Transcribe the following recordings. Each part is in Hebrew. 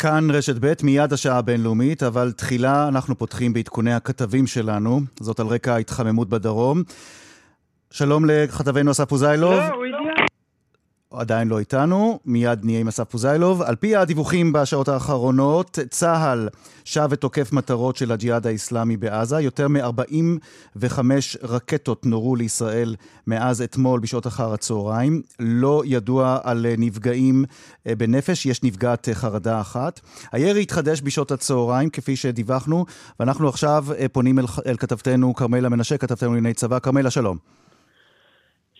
כאן רשת ב', מיד השעה הבינלאומית, אבל תחילה אנחנו פותחים בעדכוני הכתבים שלנו, זאת על רקע ההתחממות בדרום. שלום לכתבנו אסף פוזיילוב. לא, הוא. עדיין לא איתנו, מיד נהיה עם אסף פוזיילוב. על פי הדיווחים בשעות האחרונות, צה"ל שב ותוקף מטרות של הג'יהאד האיסלאמי בעזה. יותר מ-45 רקטות נורו לישראל מאז אתמול בשעות אחר הצהריים. לא ידוע על נפגעים אה, בנפש, יש נפגעת אה, חרדה אחת. הירי התחדש בשעות הצהריים, כפי שדיווחנו, ואנחנו עכשיו אה, פונים אל, אל כתבתנו כרמלה מנשה, כתבתנו לענייני צבא. כרמלה, שלום.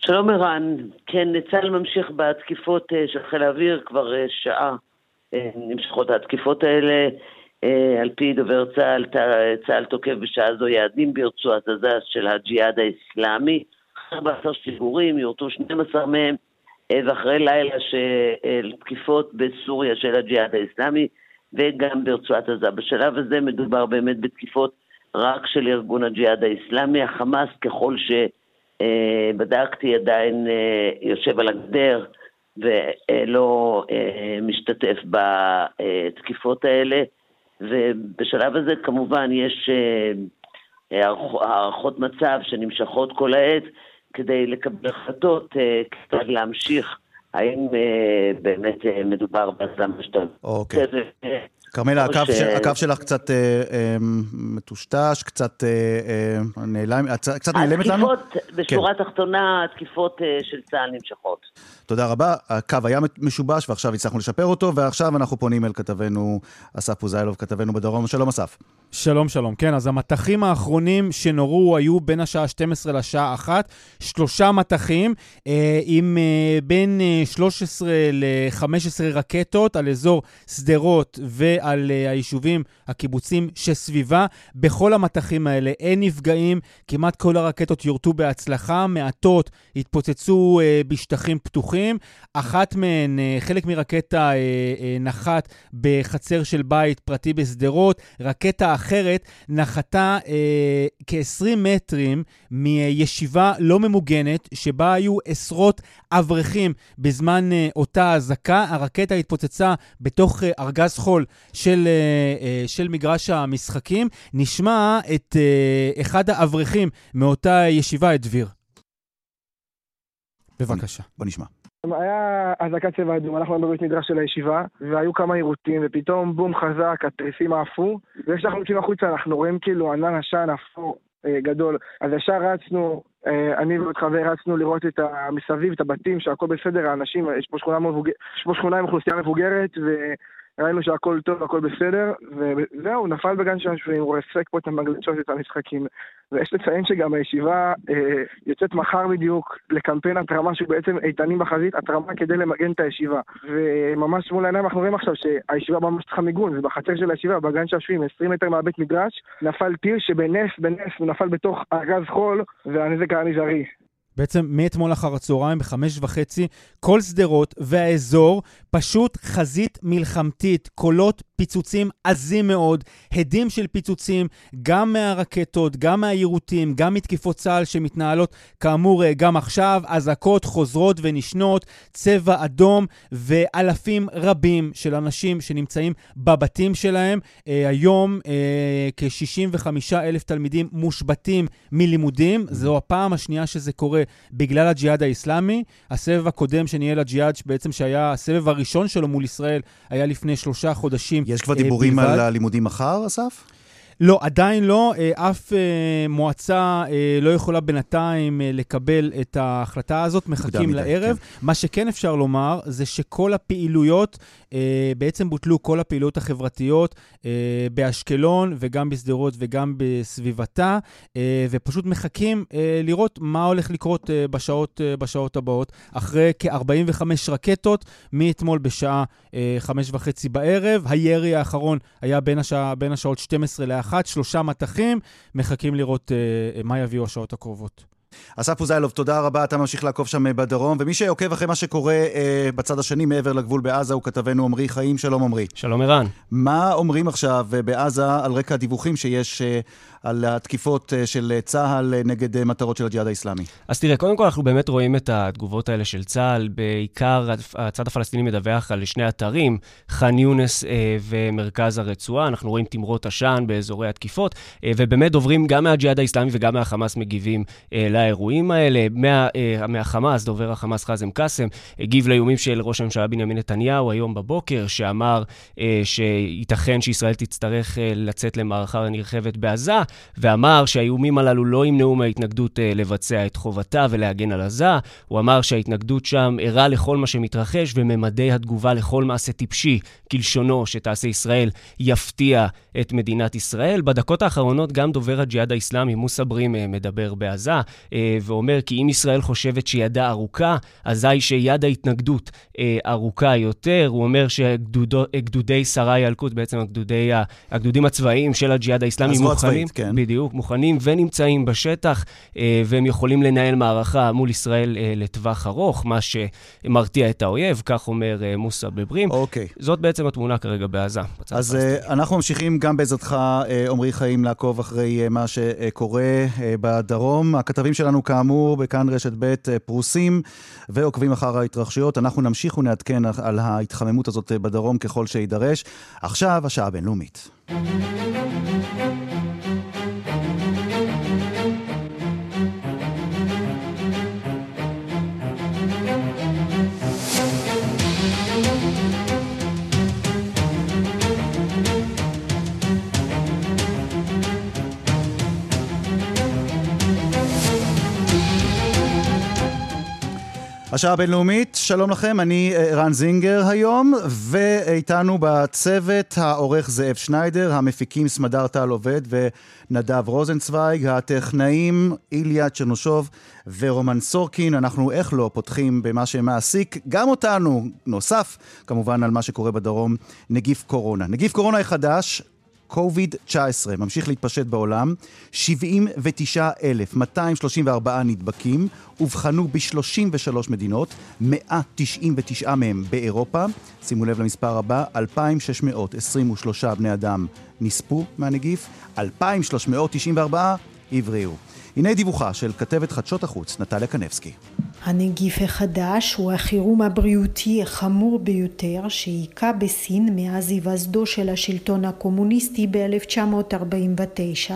שלום ערן, כן, צה"ל ממשיך בתקיפות אה, של חיל האוויר כבר אה, שעה. אה, נמשכות התקיפות האלה. על פי דובר צה"ל, צה"ל תוקף בשעה זו יעדים ברצועת עזה של הג'יהאד האסלאמי. 14 שיגורים, יורטו 12 מהם, ואחרי לילה של תקיפות בסוריה של הג'יהאד האסלאמי וגם ברצועת עזה. בשלב הזה מדובר באמת בתקיפות רק של ארגון הג'יהאד האסלאמי. החמאס, ככל ש... אה, בדקתי, עדיין אה, יושב על הגדר ולא אה, משתתף בתקיפות האלה. ובשלב הזה כמובן יש הערכות מצב שנמשכות כל העת כדי לקבל החלטות כיצד להמשיך, האם באמת מדובר בהזמה שאתה... אוקיי. כרמלה, הקו, ש... הקו שלך קצת אה, אה, מטושטש, קצת אה, אה, נעלם, קצת נעלמת לנו. התקיפות, בשורה כן. תחתונה, התקיפות אה, של צה"ל נמשכות. תודה רבה. הקו היה משובש ועכשיו הצלחנו לשפר אותו, ועכשיו אנחנו פונים אל כתבנו אסף פוזיילוב, כתבנו בדרום. שלום אסף. שלום, שלום. כן, אז המטחים האחרונים שנורו היו בין השעה 12 לשעה 1, שלושה מטחים אה, עם אה, בין אה, 13 ל-15 רקטות על אזור שדרות ועל אה, היישובים, הקיבוצים שסביבה. בכל המטחים האלה אין נפגעים, כמעט כל הרקטות יורטו בהצלחה, מעטות התפוצצו אה, בשטחים פתוחים. אחת מהן, אה, חלק מרקטה נחת בחצר של בית פרטי בשדרות, רקטה אחרת נחתה אה, כ-20 מטרים מישיבה לא ממוגנת, שבה היו עשרות אברכים בזמן אותה אזעקה. הרקטה התפוצצה בתוך ארגז חול של, אה, אה, של מגרש המשחקים. נשמע את אה, אחד האברכים מאותה ישיבה, את דביר. בבקשה. בוא נשמע. היה אזעקת צבע אדום, אנחנו היינו בבית מדרש של הישיבה, והיו כמה עירותים, ופתאום בום חזק, התריסים עפו, וכשאנחנו יוצאים החוצה אנחנו רואים כאילו ענן עשן אפור אה, גדול. אז ישר רצנו, אה, אני ועוד חבר רצנו לראות את המסביב, את הבתים, שהכל בסדר, האנשים, יש פה שכונה, מבוגר, יש פה שכונה עם אוכלוסייה מבוגרת, ו... ראינו שהכל טוב, הכל בסדר, וזהו, נפל בגן שעשועים, הוא ריסק פה את המגלצ'ות, את המשחקים. ויש לציין שגם הישיבה אה, יוצאת מחר בדיוק לקמפיין התרמה שהוא בעצם איתנים בחזית, התרמה כדי למגן את הישיבה. וממש מול העיניים אנחנו רואים עכשיו שהישיבה ממש צריכה מיגון, ובחצר של הישיבה, בגן שעשועים, 20 מטר מהבית מדרש, נפל טיל שבנס, בנס, הוא נפל בתוך ארגז חול, והנזק היה מזערי. בעצם מאתמול אחר הצהריים בחמש וחצי, כל שדרות והאזור פשוט חזית מלחמתית, קולות פיצוצים עזים מאוד, הדים של פיצוצים, גם מהרקטות, גם מהיירוטים, גם מתקיפות צה"ל שמתנהלות כאמור אה, גם עכשיו, אזעקות חוזרות ונשנות, צבע אדום ואלפים רבים של אנשים שנמצאים בבתים שלהם. אה, היום אה, כ-65 אלף תלמידים מושבתים מלימודים, זו הפעם השנייה שזה קורה בגלל הג'יהאד האיסלאמי. הסבב הקודם שניהל הג'יהאד, בעצם שהיה הסבב הראשון שלו מול ישראל, היה לפני שלושה חודשים יש כבר דיבורים על הלימודים מחר, אסף? לא, עדיין לא. אה, אף אה, מועצה אה, לא יכולה בינתיים לקבל את ההחלטה הזאת, מחכים לערב. כן. מה שכן אפשר לומר זה שכל הפעילויות, בעצם בוטלו כל הפעילויות החברתיות באשקלון וגם בשדרות וגם בסביבתה, ופשוט מחכים לראות מה הולך לקרות בשעות, בשעות הבאות. אחרי כ-45 רקטות מאתמול בשעה חמש וחצי בערב. הירי האחרון היה בין, השעה, בין השעות 12 ל-1. אחת, שלושה מטחים, מחכים לראות uh, מה יביאו השעות הקרובות. אסף פוזיילוב, תודה רבה, אתה ממשיך לעקוב שם בדרום, ומי שעוקב אחרי מה שקורה אה, בצד השני מעבר לגבול בעזה הוא כתבנו עמרי חיים. שלום עמרי. שלום ערן. מה אומרים עכשיו בעזה על רקע הדיווחים שיש אה, על התקיפות אה, של צה"ל אה, נגד אה, מטרות של הג'יהאד האיסלאמי? אז תראה, קודם כל אנחנו באמת רואים את התגובות האלה של צה"ל. בעיקר הצד הפלסטיני מדווח על שני אתרים, ח'אן יונס ומרכז הרצועה. אנחנו רואים תמרות עשן באזורי התקיפות, ובאמת דוברים גם מהג'יהאד האיסלאמי וגם מהחמאס מגיבים לאירועים האלה. מה, מהחמאס, דובר החמאס חאזם קאסם, הגיב לאיומים של ראש הממשלה בנימין נתניהו היום בבוקר, שאמר שייתכן שישראל תצטרך לצאת למערכה נרחבת בעזה. ואמר שהאיומים הללו לא ימנעו מההתנגדות לבצע את חובתה ולהגן על עזה. הוא אמר שההתנגדות שם ערה לכל מה שמתרחש, וממדי התגובה לכל מעשה טיפשי, כלשונו, שתעשה ישראל, יפתיע את מדינת ישראל. בדקות האחרונות גם דובר הג'יהאד האיסלאמי, מוסא ברים, uh, מדבר בעזה, ואומר כי אם ישראל חושבת שידה ארוכה, אזי שיד ההתנגדות uh, ארוכה יותר. הוא אומר שגדודי שרי ילקוט, בעצם הגדודי, הגדודים הצבאיים של הג'יהאד האיסלאמי, מוכנים, כן. בדיוק, מוכנים ונמצאים בשטח, אה, והם יכולים לנהל מערכה מול ישראל אה, לטווח ארוך, מה שמרתיע את האויב, כך אומר אה, מוסא בברים. אוקיי. זאת בעצם התמונה כרגע בעזה. אז אנחנו ממשיכים גם בעזרתך, עמרי חיים, לעקוב אחרי מה שקורה בדרום. הכתבים שלנו, כאמור, בכאן רשת ב' פרוסים ועוקבים אחר ההתרחשויות. אנחנו נמשיך ונעדכן על ההתחממות הזאת בדרום ככל שיידרש. עכשיו, השעה הבינלאומית. השעה הבינלאומית, שלום לכם, אני אה, רן זינגר היום, ואיתנו בצוות העורך זאב שניידר, המפיקים סמדר טל עובד ונדב רוזנצוויג, הטכנאים איליה צ'רנושוב ורומן סורקין. אנחנו, איך לא, פותחים במה שמעסיק גם אותנו, נוסף כמובן על מה שקורה בדרום, נגיף קורונה. נגיף קורונה חדש, COVID-19 ממשיך להתפשט בעולם, 79,234 נדבקים, אובחנו ב-33 מדינות, 199 מהם באירופה. שימו לב למספר הבא, 2,623 בני אדם נספו מהנגיף, 2,394 הבריאו. הנה דיווחה של כתבת חדשות החוץ, נטליה קנבסקי. הנגיף החדש הוא החירום הבריאותי החמור ביותר שהיכה בסין מאז היווסדו של השלטון הקומוניסטי ב-1949,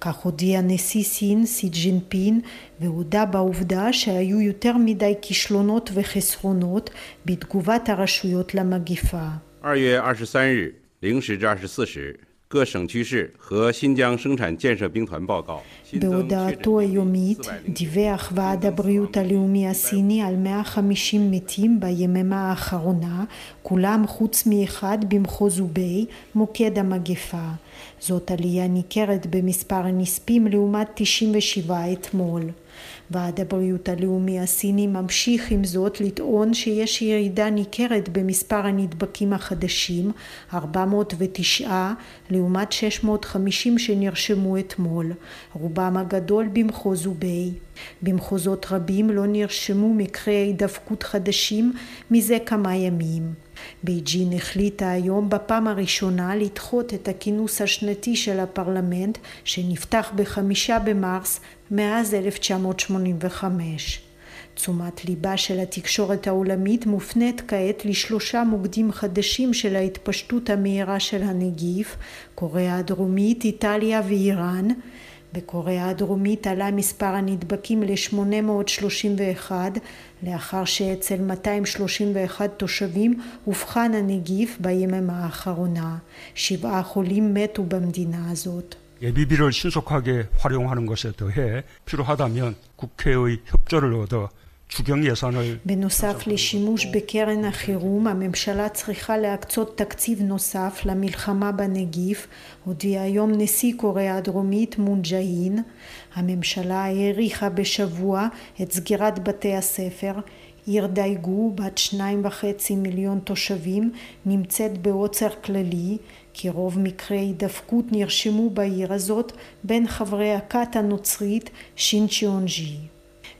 כך הודיע נשיא סין סי ג'ינפין והודה בעובדה שהיו יותר מדי כישלונות וחסרונות בתגובת הרשויות למגיפה. 2月二十三日零时至二十四时 各省区市和新疆生产建设兵团报告。בהודעתו היומית דיווח ועד הבריאות הלאומי הסיני על 150 מתים ביממה האחרונה, כולם חוץ מאחד במחוז אובי, מוקד המגפה. זאת עלייה ניכרת במספר הנספים לעומת 97 אתמול. ועד הבריאות הלאומי הסיני ממשיך עם זאת לטעון שיש ירידה ניכרת במספר הנדבקים החדשים, 409 לעומת 650 שנרשמו אתמול, רובם הגדול במחוז חוביי. במחוזות רבים לא נרשמו מקרי הידבקות חדשים מזה כמה ימים. בייג'ין החליטה היום בפעם הראשונה לדחות את הכינוס השנתי של הפרלמנט שנפתח בחמישה במרס מאז 1985. תשומת ליבה של התקשורת העולמית מופנית כעת לשלושה מוקדים חדשים של ההתפשטות המהירה של הנגיף, קוריאה הדרומית, איטליה ואיראן, בקוריאה הדרומית עלה מספר הנדבקים ל-831 לאחר שאצל 231 תושבים אובחן הנגיף ביממה האחרונה. שבעה חולים מתו במדינה הזאת. 예비비를 신속하게 활용하는 것에 더해 필요하다면 국회의 협조를 얻어 בנוסף לשימוש בקרן החירום, הממשלה צריכה להקצות תקציב נוסף למלחמה בנגיף, הודיע היום נשיא קוריאה הדרומית מון ג'אין. הממשלה האריכה בשבוע את סגירת בתי הספר, עיר דייגו, בת שניים וחצי מיליון תושבים, נמצאת בעוצר כללי, כי רוב מקרי הידפקות נרשמו בעיר הזאת בין חברי הכת הנוצרית שינצ'יונג'י.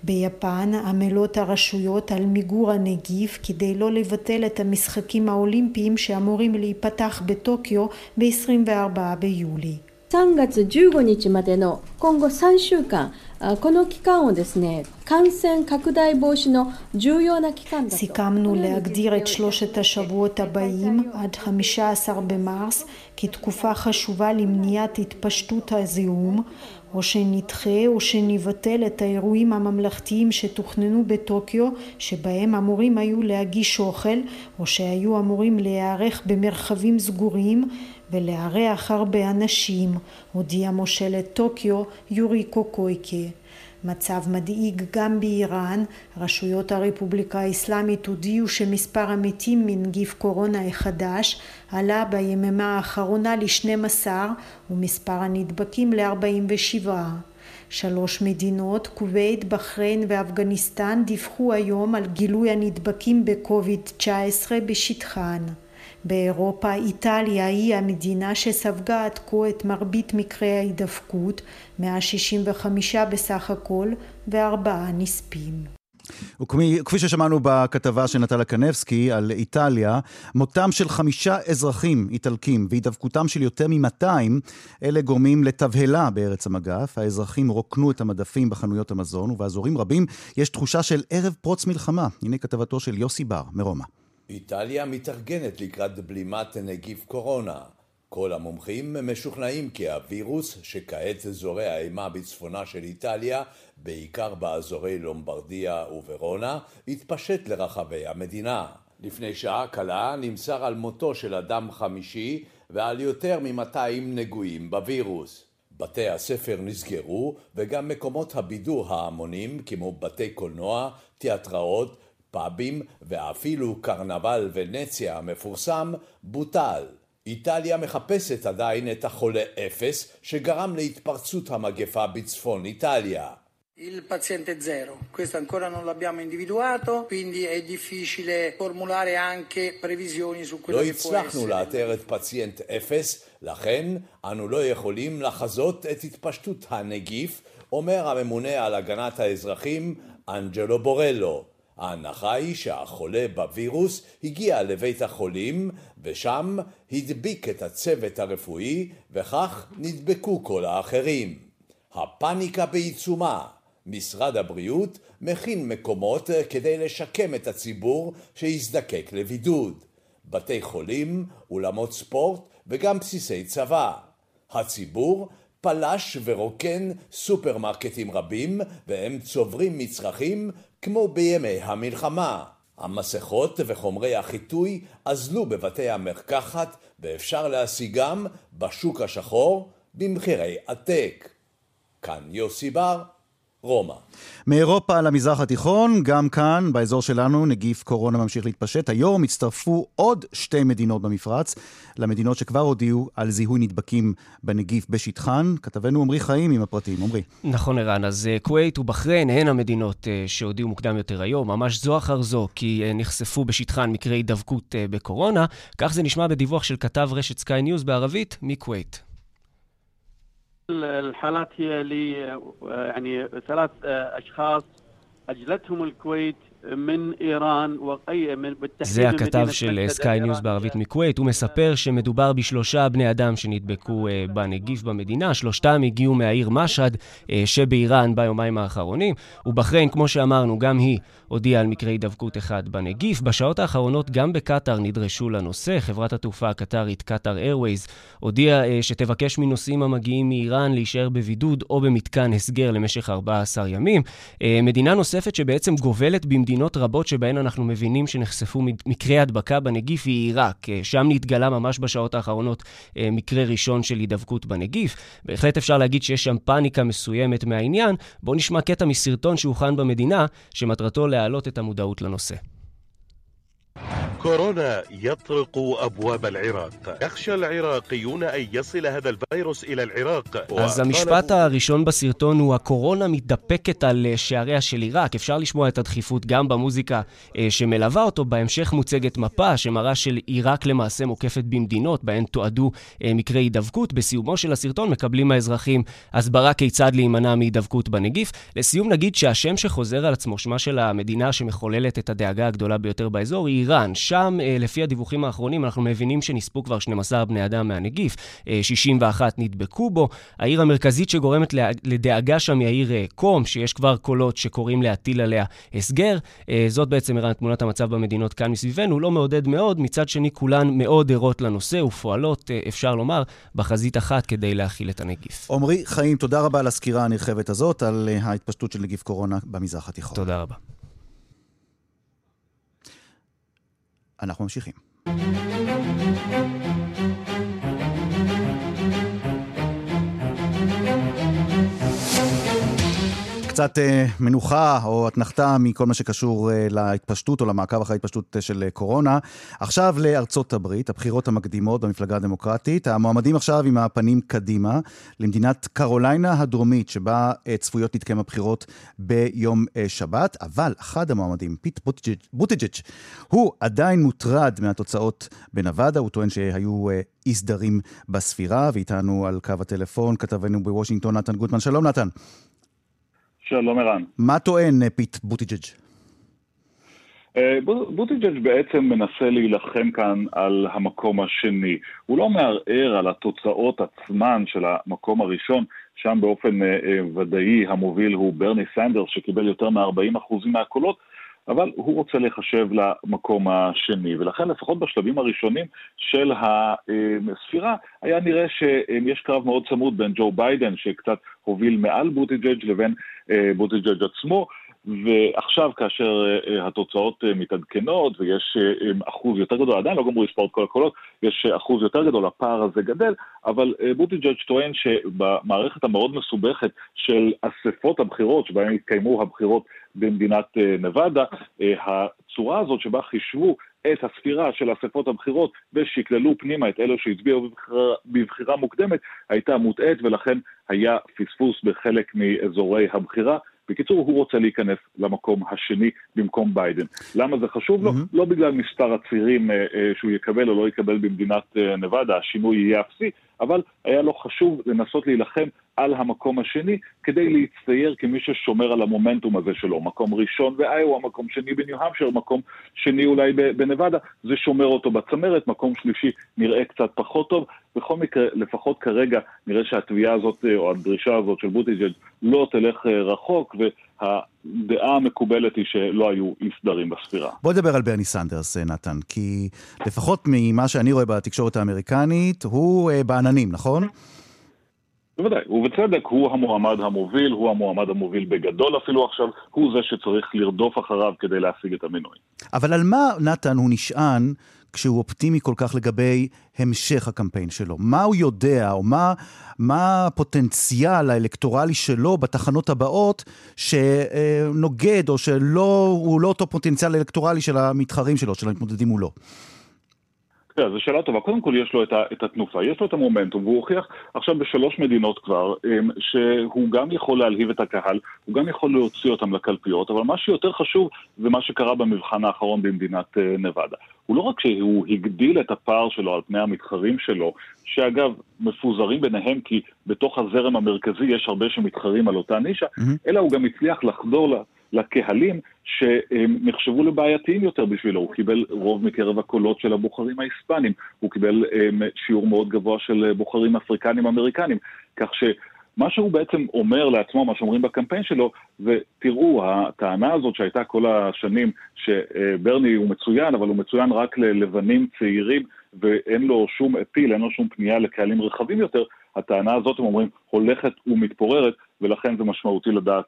ביפן עמלות הרשויות על מיגור הנגיף כדי לא לבטל את המשחקים האולימפיים שאמורים להיפתח בטוקיו ב-24 ביולי. 3月15日までの今後3週間 この期間をですね感染拡大防止の重要な期間だと סיכמנו להגדיר את שלושת השבועות הבאים עד 15 במרס כתקופה חשובה למניעת התפשטות הזיהום או שנדחה או שנבטל את האירועים הממלכתיים שתוכננו בטוקיו שבהם אמורים היו להגיש אוכל או שהיו אמורים להיערך במרחבים סגורים ולארח הרבה אנשים, הודיע מושלת טוקיו יורי קוקויקה. מצב מדאיג גם באיראן, רשויות הרפובליקה האסלאמית הודיעו שמספר המתים מנגיף קורונה החדש עלה ביממה האחרונה ל-12 ומספר הנדבקים ל-47. שלוש מדינות, כווית, בחריין ואפגניסטן, דיווחו היום על גילוי הנדבקים בקוביד-19 בשטחן. באירופה איטליה היא המדינה שספגה עד כה את מרבית מקרי ההידפקות, 165 בסך הכל וארבעה נספים. וכפי ששמענו בכתבה של נטלה קנבסקי על איטליה, מותם של חמישה אזרחים איטלקים והידבקותם של יותר מ-200, אלה גורמים לתבהלה בארץ המגף. האזרחים רוקנו את המדפים בחנויות המזון, ובאזורים רבים יש תחושה של ערב פרוץ מלחמה. הנה כתבתו של יוסי בר מרומא. איטליה מתארגנת לקראת בלימת נגיף קורונה. כל המומחים משוכנעים כי הווירוס, שכעת זורע אימה בצפונה של איטליה, בעיקר באזורי לומברדיה וורונה, יתפשט לרחבי המדינה. לפני שעה קלה נמסר על מותו של אדם חמישי ועל יותר מ-200 נגועים בווירוס. בתי הספר נסגרו וגם מקומות הבידור ההמונים כמו בתי קולנוע, תיאטראות, פאבים ואפילו קרנבל ונציה המפורסם בוטל. איטליה מחפשת עדיין את החולה אפס שגרם להתפרצות המגפה בצפון איטליה. Il paziente zero, questo ancora non l'abbiamo individuato, quindi è difficile formulare anche previsioni su quello לא che può essere. הצלחנו לאתר את פציינט אפס, לכן אנו לא יכולים לחזות את התפשטות הנגיף, אומר הממונה על הגנת האזרחים אנג'לו בורלו. ההנחה היא שהחולה בווירוס הגיע לבית החולים ושם הדביק את הצוות הרפואי וכך נדבקו כל האחרים. הפאניקה בעיצומה. משרד הבריאות מכין מקומות כדי לשקם את הציבור שיזדקק לבידוד. בתי חולים, אולמות ספורט וגם בסיסי צבא. הציבור פלש ורוקן סופרמרקטים רבים והם צוברים מצרכים כמו בימי המלחמה. המסכות וחומרי החיטוי אזלו בבתי המרקחת ואפשר להשיגם בשוק השחור במחירי עתק. כאן יוסי בר, רומא. מאירופה למזרח התיכון, גם כאן, באזור שלנו, נגיף קורונה ממשיך להתפשט. היום הצטרפו עוד שתי מדינות במפרץ, למדינות שכבר הודיעו על זיהוי נדבקים בנגיף בשטחן. כתבנו עמרי חיים עם הפרטים. עמרי. נכון, ערן. אז אה, כווית ובחריין הן המדינות אה, שהודיעו מוקדם יותר היום, ממש זו אחר זו, כי אה, נחשפו בשטחן מקרי הידבקות בקורונה. כך זה נשמע בדיווח של כתב רשת סקיי ניוז בערבית מכווית. الحالات هي ل يعني ثلاث اشخاص اجلتهم الكويت من איראן זה הכתב של סקיי ניוז בערבית מכווית. הוא מספר שמדובר בשלושה בני אדם שנדבקו בנגיף במדינה. שלושתם הגיעו מהעיר משהד שבאיראן ביומיים האחרונים. ובחריין, כמו שאמרנו, גם היא הודיעה על מקרה הידבקות אחד בנגיף. בשעות האחרונות גם בקטאר נדרשו לנושא. חברת התעופה הקטארית קטאר איירווייז הודיעה שתבקש מנוסעים המגיעים מאיראן להישאר בבידוד או במתקן הסגר למשך 14 ימים. מדינה נוספת שבעצם גובלת במדינה מדינות רבות שבהן אנחנו מבינים שנחשפו מקרי הדבקה בנגיף היא עיראק. שם נתגלה ממש בשעות האחרונות מקרה ראשון של הידבקות בנגיף. בהחלט אפשר להגיד שיש שם פאניקה מסוימת מהעניין. בואו נשמע קטע מסרטון שהוכן במדינה, שמטרתו להעלות את המודעות לנושא. كورونا يطرق أبواب العراق يخشى العراقيون أن يصل هذا الفيروس إلى العراق אז המשפט הראשון בסרטון הוא הקורונה מתדפקת על שעריה של עיראק. אפשר לשמוע את הדחיפות גם במוזיקה שמלווה אותו. בהמשך מוצגת מפה שמראה של עיראק למעשה מוקפת במדינות בהן תועדו מקרי הידבקות. בסיומו של הסרטון מקבלים האזרחים הסברה כיצד להימנע מהידבקות בנגיף. לסיום נגיד שהשם שחוזר על עצמו, שמה של המדינה שמחוללת את הדאגה הגדולה ביותר באזור, היא איראן. שם, לפי הדיווחים האחרונים, אנחנו מבינים שנספו כבר 12 בני אדם מהנגיף, 61 נדבקו בו. העיר המרכזית שגורמת לדאגה שם היא העיר קום, שיש כבר קולות שקוראים להטיל עליה הסגר. זאת בעצם ערן תמונת המצב במדינות כאן מסביבנו, לא מעודד מאוד, מצד שני כולן מאוד ערות לנושא ופועלות, אפשר לומר, בחזית אחת כדי להכיל את הנגיף. עמרי חיים, תודה רבה על הסקירה הנרחבת הזאת, על ההתפשטות של נגיף קורונה במזרח התיכון. תודה רבה. אנחנו ממשיכים. קצת אה, מנוחה או אתנחתה מכל מה שקשור אה, להתפשטות או למעקב אחרי ההתפשטות אה, של קורונה. עכשיו לארצות הברית, הבחירות המקדימות במפלגה הדמוקרטית. המועמדים עכשיו עם הפנים קדימה למדינת קרוליינה הדרומית, שבה צפויות להתקיים הבחירות ביום שבת, אבל אחד המועמדים, פיט בוטיג'ג', הוא עדיין מוטרד מהתוצאות בנבדה, הוא טוען שהיו אי סדרים בספירה, ואיתנו על קו הטלפון כתבנו בוושינגטון נתן גוטמן. שלום נתן. שלום ערן. מה טוען פיט בוטיג'ג'? בוטיג'ג' בעצם מנסה להילחם כאן על המקום השני. הוא לא מערער על התוצאות עצמן של המקום הראשון, שם באופן ודאי המוביל הוא ברני סנדרס שקיבל יותר מ-40% מהקולות, אבל הוא רוצה להיחשב למקום השני, ולכן לפחות בשלבים הראשונים של הספירה היה נראה שיש קרב מאוד צמוד בין ג'ו ביידן שקצת הוביל מעל בוטיג'ג' לבין בוטיג'ג' עצמו, ועכשיו כאשר התוצאות מתעדכנות ויש אחוז יותר גדול, עדיין לא גמרו לספור את כל הקולות, יש אחוז יותר גדול, הפער הזה גדל, אבל בוטיג'ג' טוען שבמערכת המאוד מסובכת של אספות הבחירות, שבהן התקיימו הבחירות במדינת נבדה, הצורה הזאת שבה חישבו את הספירה של אספות הבחירות ושקללו פנימה את אלו שהצביעו בבחירה, בבחירה מוקדמת, הייתה מוטעית ולכן היה פספוס בחלק מאזורי הבחירה. בקיצור, הוא רוצה להיכנס למקום השני במקום ביידן. למה זה חשוב לו? לא בגלל מספר הצירים אה, אה, שהוא יקבל או לא יקבל במדינת אה, נבדה, השינוי יהיה אפסי, אבל היה לו חשוב לנסות להילחם על המקום השני כדי להצטייר כמי ששומר על המומנטום הזה שלו. מקום ראשון באיואה, מקום שני בניו-המשר, מקום שני אולי בנבדה, זה שומר אותו בצמרת, מקום שלישי נראה קצת פחות טוב. בכל מקרה, לפחות כרגע, נראה שהתביעה הזאת או הדרישה הזאת של בוטיג'ג' לא תלך רחוק, והדעה המקובלת היא שלא היו אי סדרים בספירה. בוא נדבר על ברני סנדרס, נתן, כי לפחות ממה שאני רואה בתקשורת האמריקנית, הוא בעננים, נכון? בוודאי, ובצדק הוא המועמד המוביל, הוא המועמד המוביל בגדול אפילו עכשיו, הוא זה שצריך לרדוף אחריו כדי להשיג את המינוי. אבל על מה, נתן, הוא נשען כשהוא אופטימי כל כך לגבי המשך הקמפיין שלו? מה הוא יודע, או מה, מה הפוטנציאל האלקטורלי שלו בתחנות הבאות שנוגד, או שהוא לא אותו פוטנציאל אלקטורלי של המתחרים שלו, של המתמודדים מולו? כן, זו שאלה טובה. קודם כל יש לו את, ה, את התנופה, יש לו את המומנטום, והוא הוכיח עכשיו בשלוש מדינות כבר שהוא גם יכול להלהיב את הקהל, הוא גם יכול להוציא אותם לקלפיות, אבל מה שיותר חשוב זה מה שקרה במבחן האחרון במדינת נבדה. הוא לא רק שהוא הגדיל את הפער שלו על פני המתחרים שלו, שאגב, מפוזרים ביניהם כי בתוך הזרם המרכזי יש הרבה שמתחרים על אותה נישה, mm-hmm. אלא הוא גם הצליח לחדור לה... לקהלים שנחשבו לבעייתיים יותר בשבילו. הוא קיבל רוב מקרב הקולות של הבוחרים ההיספנים, הוא קיבל שיעור מאוד גבוה של בוחרים אפריקנים-אמריקנים, כך ש... מה שהוא בעצם אומר לעצמו, מה שאומרים בקמפיין שלו, זה תראו, הטענה הזאת שהייתה כל השנים שברני הוא מצוין, אבל הוא מצוין רק ללבנים צעירים ואין לו שום אפיל, אין לו שום פנייה לקהלים רחבים יותר, הטענה הזאת, הם אומרים, הולכת ומתפוררת, ולכן זה משמעותי לדעת,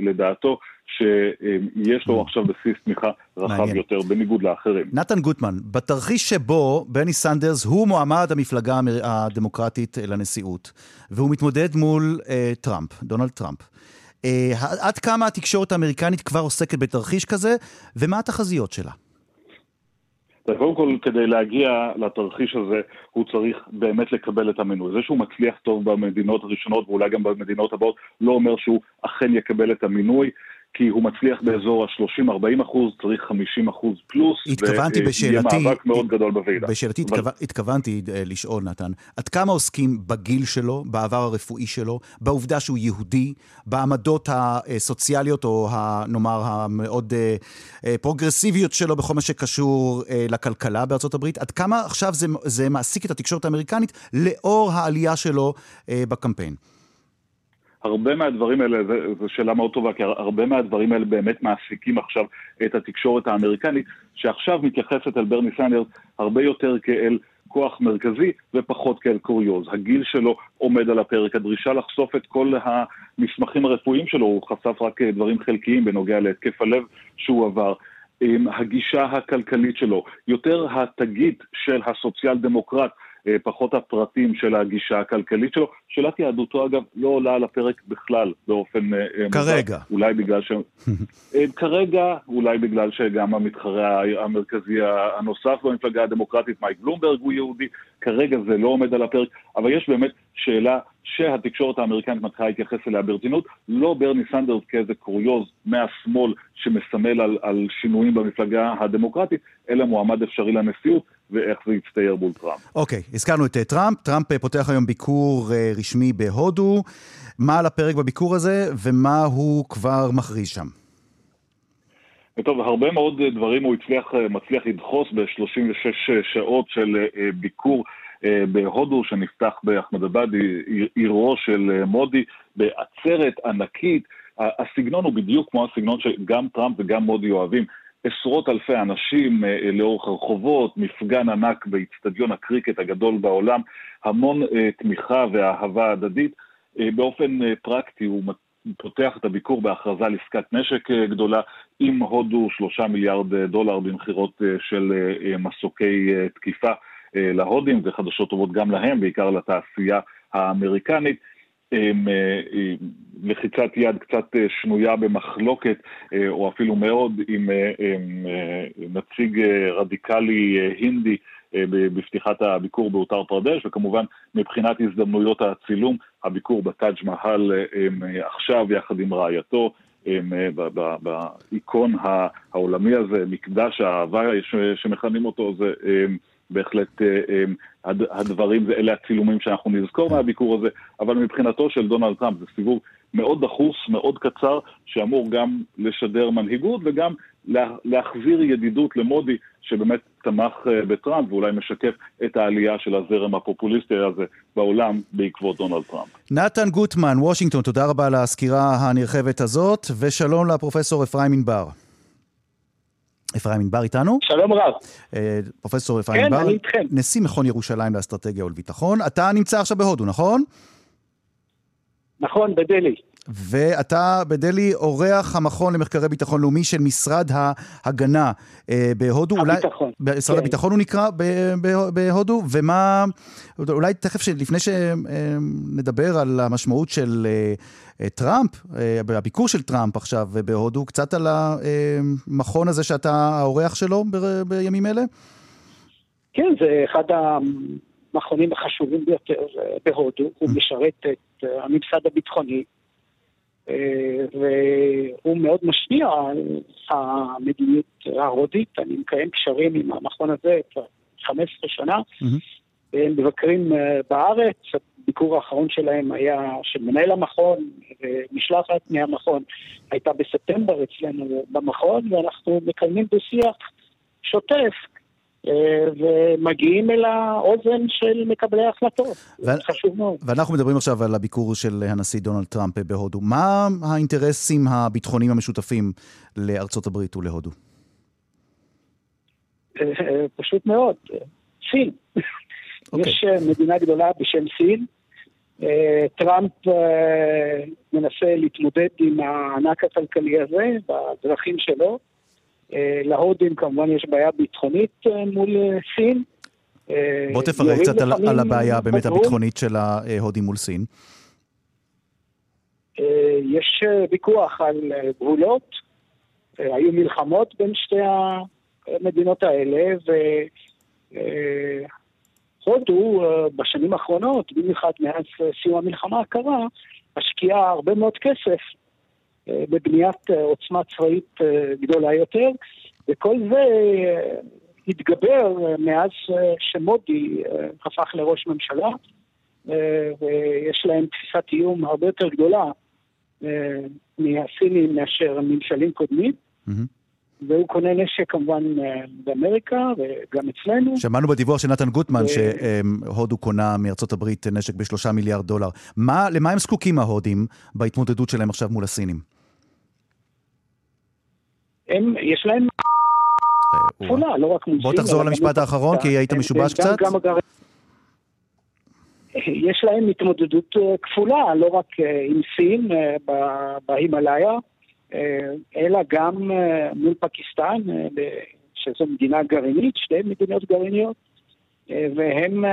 לדעתו, שיש לו עכשיו בסיס תמיכה רחב מעניין. יותר, בניגוד לאחרים. נתן גוטמן, בתרחיש שבו ברני סנדרס הוא מועמד המפלגה הדמוקרטית לנשיאות, והוא מתמודד מול אה, טראמפ, דונלד טראמפ. אה, עד כמה התקשורת האמריקנית כבר עוסקת בתרחיש כזה, ומה התחזיות שלה? קודם כל, כדי להגיע לתרחיש הזה, הוא צריך באמת לקבל את המינוי. זה שהוא מצליח טוב במדינות הראשונות ואולי גם במדינות הבאות, לא אומר שהוא אכן יקבל את המינוי. כי הוא מצליח באזור ה-30-40 אחוז, צריך 50 אחוז פלוס. התכוונתי בשאלתי... ויהיה מאבק מאוד גדול בוועידה. בשאלתי אבל... התכו... התכוונתי אה, לשאול, נתן, עד כמה עוסקים בגיל שלו, בעבר הרפואי שלו, בעובדה שהוא יהודי, בעמדות הסוציאליות, או ה, נאמר המאוד אה, אה, פרוגרסיביות שלו בכל מה שקשור לכלכלה בארצות הברית? עד כמה עכשיו זה, זה מעסיק את התקשורת האמריקנית לאור העלייה שלו בקמפיין? הרבה מהדברים האלה, זו שאלה מאוד טובה, כי הרבה מהדברים האלה באמת מעסיקים עכשיו את התקשורת האמריקנית, שעכשיו מתייחסת אל ברני סנדרס הרבה יותר כאל כוח מרכזי ופחות כאל קוריוז. הגיל שלו עומד על הפרק, הדרישה לחשוף את כל המסמכים הרפואיים שלו, הוא חשף רק דברים חלקיים בנוגע להתקף הלב שהוא עבר. הגישה הכלכלית שלו, יותר התגית של הסוציאל דמוקרט, פחות הפרטים של הגישה הכלכלית שלו. שאלת יהדותו, אגב, לא עולה על הפרק בכלל באופן... אה, אה, כרגע. מוזר. אולי בגלל ש... כרגע, אולי בגלל שגם המתחרה המרכזי הנוסף במפלגה הדמוקרטית, מייק בלומברג, הוא יהודי. כרגע זה לא עומד על הפרק, אבל יש באמת שאלה שהתקשורת האמריקנית מתחילה להתייחס אליה ברצינות, לא ברני סנדרס כאיזה קוריוז מהשמאל שמסמל על, על שינויים במפלגה הדמוקרטית, אלא מועמד אפשרי לנשיאות, ואיך זה יצטייר מול טראמפ. אוקיי, okay, הזכרנו את טראמפ. טראמפ פותח היום ביקור uh, רשמי בהודו. מה על הפרק בביקור הזה, ומה הוא כבר מכריז שם? טוב, הרבה מאוד דברים הוא הצליח, מצליח לדחוס ב-36 שעות של ביקור בהודו, שנפתח באחמדבד, עירו של מודי, בעצרת ענקית. הסגנון הוא בדיוק כמו הסגנון שגם טראמפ וגם מודי אוהבים. עשרות אלפי אנשים אה, לאורך הרחובות, מפגן ענק באיצטדיון הקריקט הגדול בעולם, המון אה, תמיכה ואהבה הדדית. אה, באופן פרקטי הוא פותח את הביקור בהכרזה על עסקת נשק גדולה עם הודו שלושה מיליארד דולר במכירות של מסוקי תקיפה להודים, זה חדשות טובות גם להם, בעיקר לתעשייה האמריקנית. לחיצת יד קצת אה, שנויה במחלוקת, אה, או אפילו מאוד, עם אה, נציג רדיקלי הינדי בפתיחת הביקור באותר פרדש, וכמובן מבחינת הזדמנויות הצילום, הביקור בטאג' מהל עכשיו יחד עם רעייתו, באיקון העולמי הזה, מקדש האהבה שמכנים אותו, זה בהחלט אה, אה, הדברים, אלה הצילומים שאנחנו נזכור מהביקור הזה, אבל מבחינתו של דונלד טראמפ זה סיבוב מאוד דחוס, מאוד קצר, שאמור גם לשדר מנהיגות וגם להחזיר ידידות למודי, שבאמת תמך אה, בטראמפ ואולי משקף את העלייה של הזרם הפופוליסטי הזה בעולם בעקבות דונלד טראמפ. נתן גוטמן, וושינגטון, תודה רבה על הסקירה הנרחבת הזאת, ושלום לפרופסור אפרים ענבר. אפרים ענבר איתנו? שלום רב. אה, פרופסור אפרים ענבר, כן, אני איתכם. נשיא מכון ירושלים לאסטרטגיה ולביטחון. אתה נמצא עכשיו בהודו, נכון? נכון, בדלי. ואתה בדלי אורח המכון למחקרי ביטחון לאומי של משרד ההגנה אה, בהודו. הביטחון. אולי, משרד כן. הביטחון הוא נקרא בהודו, ומה, אולי תכף, לפני שנדבר על המשמעות של אה, טראמפ, אה, הביקור של טראמפ עכשיו בהודו, קצת על המכון הזה שאתה האורח שלו ב, בימים אלה? כן, זה אחד המכונים החשובים ביותר בהודו, הוא mm. משרת את הממסד הביטחוני. והוא מאוד משפיע על המדיניות ההודית. אני מקיים קשרים עם המכון הזה כבר 15 שנה. הם מבקרים אה, בארץ, הביקור האחרון שלהם היה של מנהל המכון, ומשלחת מהמכון הייתה בספטמבר אצלנו במכון, ואנחנו מקיימים בשיח שוטף ומגיעים אל האוזן של מקבלי ההחלטות. ו... חשוב מאוד. ואנחנו מדברים עכשיו על הביקור של הנשיא דונלד טראמפ בהודו. מה האינטרסים הביטחוניים המשותפים לארצות הברית ולהודו? אה, פשוט מאוד, סין. Okay. אוקיי. יש אה, מדינה גדולה בשם סין. טראמפ מנסה להתמודד עם הענק הכלכלי הזה בדרכים שלו. אה, להודים כמובן יש בעיה ביטחונית אה, מול אה, סין. בוא תפרט קצת על, על הבעיה באמת הביטחונית של ההודים מול סין. יש ויכוח על גבולות, היו מלחמות בין שתי המדינות האלה, והודו בשנים האחרונות, במיוחד מאז סיום המלחמה הקרה, משקיעה הרבה מאוד כסף בבניית עוצמה צבאית גדולה יותר, וכל זה התגבר מאז שמודי הפך לראש ממשלה, ויש להם תפיסת איום הרבה יותר גדולה מהסינים מאשר ממשלים קודמים. והוא קונה נשק כמובן באמריקה וגם אצלנו. שמענו בדיווח של נתן גוטמן שהודו קונה מארצות הברית נשק בשלושה מיליארד דולר. מה, למה הם זקוקים ההודים בהתמודדות שלהם עכשיו מול הסינים? הם, יש להם כפולה, לא רק מול בוא תחזור למשפט האחרון, כי היית משובש קצת. יש להם התמודדות כפולה, לא רק עם סין בהימאליה, אלא גם מול פקיסטן, שזו מדינה גרעינית, שתי מדינות גרעיניות, והם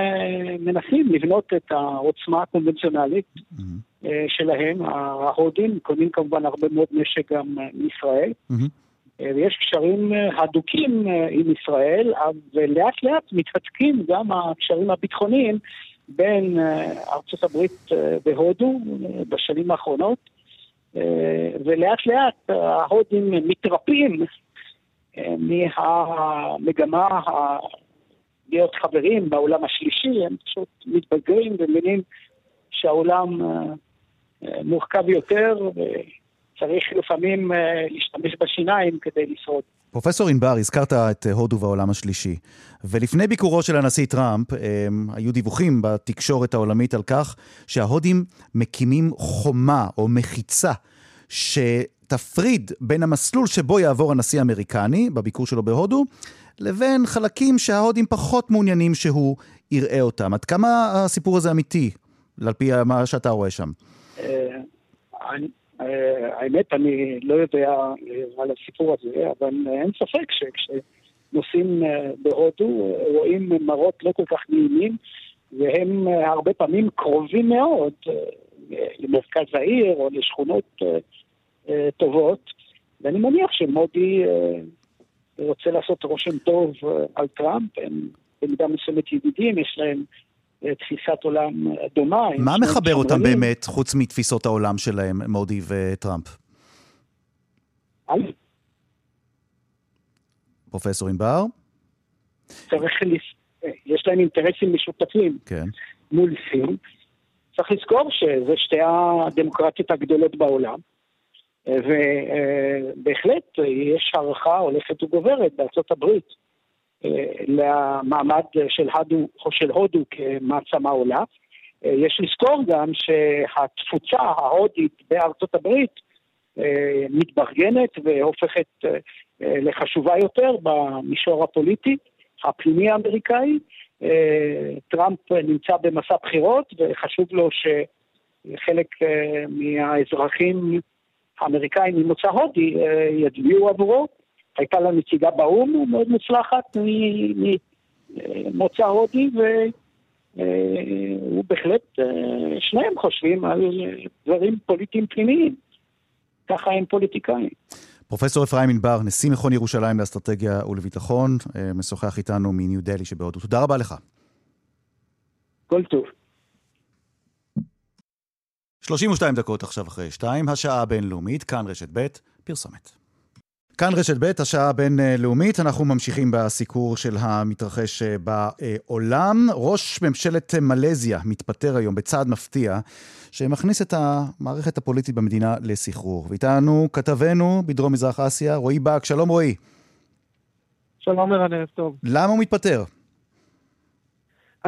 מנסים לבנות את העוצמה הקונבנציונלית שלהם. ההודים קונים כמובן הרבה מאוד נשק גם מישראל. ויש קשרים הדוקים עם ישראל, ולאט לאט מתהדקים גם הקשרים הביטחוניים בין ארצות הברית והודו בשנים האחרונות, ולאט לאט ההודים מתרפים מהמגמה להיות חברים בעולם השלישי, הם פשוט מתבגרים ומבינים שהעולם מורכב יותר, צריך לפעמים להשתמש בשיניים כדי לשרוד. פרופסור ענבר, הזכרת את הודו והעולם השלישי, ולפני ביקורו של הנשיא טראמפ, היו דיווחים בתקשורת העולמית על כך שההודים מקימים חומה או מחיצה שתפריד בין המסלול שבו יעבור הנשיא האמריקני, בביקור שלו בהודו, לבין חלקים שההודים פחות מעוניינים שהוא יראה אותם. עד כמה הסיפור הזה אמיתי, על פי מה שאתה רואה שם? האמת, אני לא יודע על הסיפור הזה, אבל אין ספק שכשנוסעים בהודו רואים מראות לא כל כך נעימים, והם הרבה פעמים קרובים מאוד למרכז העיר או לשכונות טובות, ואני מניח שמודי רוצה לעשות רושם טוב על טראמפ, הם במידה מסוימת ידידים, יש להם תפיסת עולם דומה. מה מחבר אותם באמת, חוץ מתפיסות העולם שלהם, מודי וטראמפ? פרופסור ענבר? צריך, יש להם אינטרסים משותפים כן. מול סין. צריך לזכור שזה שתי הדמוקרטיות הגדולות בעולם, ובהחלט יש הערכה הולכת וגוברת בארצות הברית למעמד של הודו, של הודו כמעצמה עולה. יש לזכור גם שהתפוצה ההודית בארצות הברית מתברגנת והופכת לחשובה יותר במישור הפוליטי, הפנימי האמריקאי. טראמפ נמצא במסע בחירות וחשוב לו שחלק מהאזרחים האמריקאים ממוצא הודי יצביעו עבורו. הייתה לה נציגה באו"ם מאוד מוצלחת ממוצא הודי, והוא בהחלט, שניהם חושבים על דברים פוליטיים פנימיים. ככה הם פוליטיקאים. פרופסור אפרים ענבר, נשיא מכון ירושלים לאסטרטגיה ולביטחון, משוחח איתנו מניו דלי שבהודו. תודה רבה לך. כל טוב. 32 דקות עכשיו אחרי 2, השעה הבינלאומית, כאן רשת ב', פרסומת. כאן רשת ב', השעה הבינלאומית, אנחנו ממשיכים בסיקור של המתרחש בעולם. ראש ממשלת מלזיה מתפטר היום בצעד מפתיע, שמכניס את המערכת הפוליטית במדינה לסחרור. ואיתנו כתבנו בדרום מזרח אסיה, רועי באק. שלום רועי. שלום ערן, ערב טוב. למה הוא מתפטר?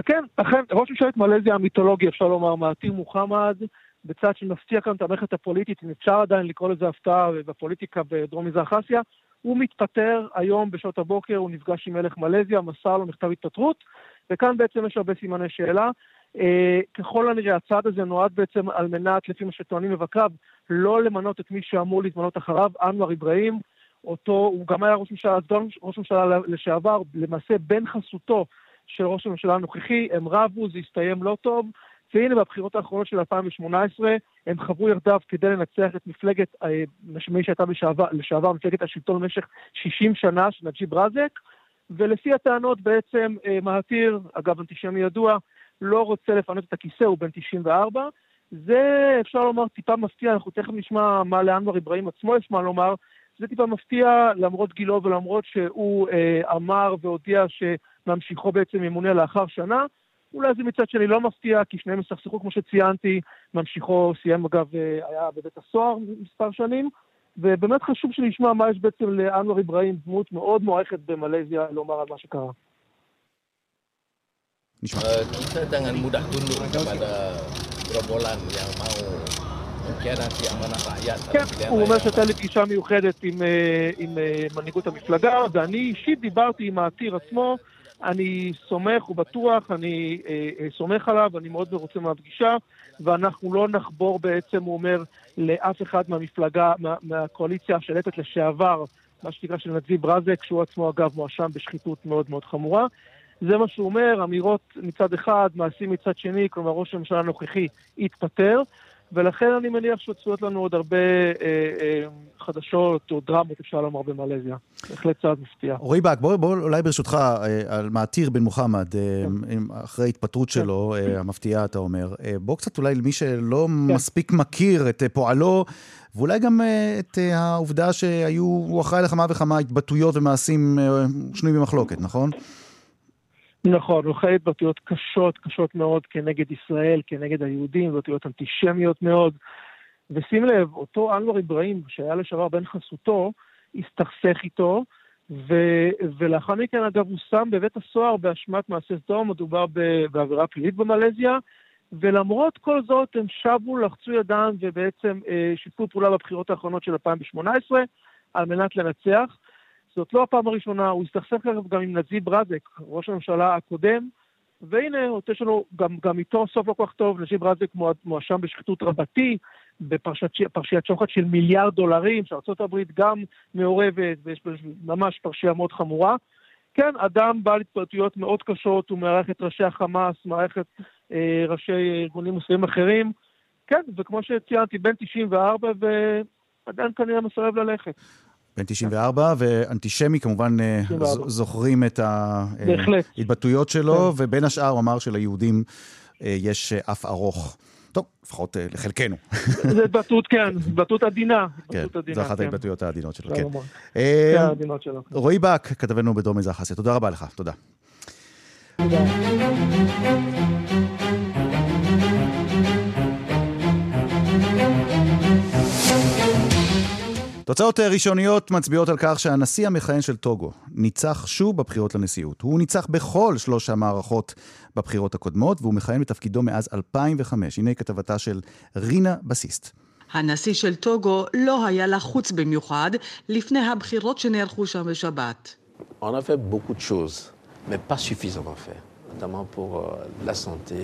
כן, אכן, ראש ממשלת מלזיה המיתולוגי, אפשר לומר, מעטיר מוחמד, בצד שמפתיע כאן את המערכת הפוליטית, אם אפשר עדיין לקרוא לזה הפתעה בפוליטיקה בדרום מזרח אסיה, הוא מתפטר היום בשעות הבוקר, הוא נפגש עם מלך מלזיה, מסר לו מכתב התפטרות, וכאן בעצם יש הרבה סימני שאלה. אה, ככל הנראה הצעד הזה נועד בעצם על מנת, לפי מה שטוענים מבקריו, לא למנות את מי שאמור להתמנות אחריו, אנואר אברהים, אותו, הוא גם היה ראש ממשלה, סגן ראש ממשלה לשעבר, למעשה בן חסותו של ראש הממשלה הנוכחי, הם רבו, זה הסתיים לא טוב, והנה בבחירות האחרונות של 2018 הם חברו יחדיו כדי לנצח את מפלגת, אה, מי שהייתה לשעבר, לשעבר מפלגת השלטון במשך 60 שנה, של נג'יב רזק, ולפי הטענות בעצם אה, מהתיר, אגב אנטישמי ידוע, לא רוצה לפנות את הכיסא, הוא בן 94. זה אפשר לומר טיפה מפתיע, אנחנו תכף נשמע מה לאנואר אברהים עצמו יש מה לומר. זה טיפה מפתיע למרות גילו ולמרות שהוא אה, אמר והודיע שממשיכו בעצם ימונה לאחר שנה. אולי זה מצד שני לא מפתיע, כי שניהם יסכסכו כמו שציינתי, ממשיכו סיים אגב, אה, היה בבית הסוהר מספר שנים, ובאמת חשוב שנשמע מה יש בעצם לאנואר אברהים, דמות מאוד מוערכת במלזיה, לומר על מה שקרה. נשמע. kita jangan mudah tunduk kepada gerombolan yang mau mengkhianati amanah rakyat. כן, הוא אומר שהייתה לי פגישה מיוחדת עם, אה, עם אה, מנהיגות המפלגה, ואני אישית דיברתי עם העתיר עצמו, אני סומך ובטוח, אני אה, אה, סומך עליו, אני מאוד מרוצה מהפגישה, ואנחנו לא נחבור בעצם, הוא אומר, לאף אחד מהמפלגה, מה, מהקואליציה השלטת לשעבר, מה שנקרא של נדבי ברזק, שהוא עצמו אגב מואשם בשחיתות מאוד מאוד חמורה. זה מה שהוא אומר, אמירות מצד אחד, מעשים מצד שני, כלומר ראש הממשלה הנוכחי התפטר, ולכן אני מניח שצפויות לנו עוד הרבה אה, אה, חדשות או דרמות, אפשר לומר, במלזיה. בהחלט צעד מפתיע. רועי באק, בוא, בוא אולי ברשותך, אה, על מעתיר בן מוחמד, אה, כן. אחרי ההתפטרות שלו, כן. אה, המפתיעה, אתה אומר, אה, בוא קצת אולי למי שלא כן. מספיק מכיר את אה, פועלו, ואולי גם אה, את אה, העובדה שהיו, הוא אחראי לכמה וכמה התבטאויות ומעשים אה, שנויים במחלוקת, נכון? נכון, הוא חי התבטאויות קשות, קשות מאוד כנגד ישראל, כנגד היהודים, התבטאויות אנטישמיות מאוד. ושים לב, אותו אנואר אברהים, שהיה לשעבר בן חסותו, הסתכסך איתו, ו... ולאחר מכן, אגב, הוא שם בבית הסוהר באשמת מעשה סדום, מדובר בעבירה פלילית במלזיה, ולמרות כל זאת הם שבו, לחצו ידם ובעצם אה, שיתפו פעולה בבחירות האחרונות של 2018 על מנת לנצח. זאת לא הפעם הראשונה, הוא הסתכסך גם עם נזיב רזק, ראש הממשלה הקודם, והנה, יש לנו גם, גם איתו סוף לא כל כך טוב, נזיב רזק מואשם בשחיתות רבתי, בפרשיית שוחד של מיליארד דולרים, שארה"ב גם מעורבת, ויש ממש פרשייה מאוד חמורה. כן, אדם בעל התפרטויות מאוד קשות, הוא מארח את ראשי החמאס, מארח את אה, ראשי ארגונים מוסלמים אחרים. כן, וכמו שציינתי, בן 94, ועדיין כנראה מסרב ללכת. בן 94, ואנטישמי כמובן 94. אה, זוכרים את ההתבטאויות שלו, כן. ובין השאר הוא אמר שליהודים אה, יש אף ארוך. טוב, לפחות לחלקנו. זה התבטאות, כן, התבטאות עדינה. כן, זו אחת כן. ההתבטאויות העדינות שלו, כן. כן, העדינות שלו. רועי באק, כתבנו בדרום מזרח אסיה, תודה רבה לך, תודה. תודה. תוצאות ראשוניות מצביעות על כך שהנשיא המכהן של טוגו ניצח שוב בבחירות לנשיאות. הוא ניצח בכל שלוש המערכות בבחירות הקודמות, והוא מכהן בתפקידו מאז 2005. הנה כתבתה של רינה בסיסט. הנשיא של טוגו לא היה לחוץ במיוחד לפני הבחירות שנערכו שם בשבת. On a fait beaucoup de choses, mais pas suffisamment fait, notamment pour euh, la santé,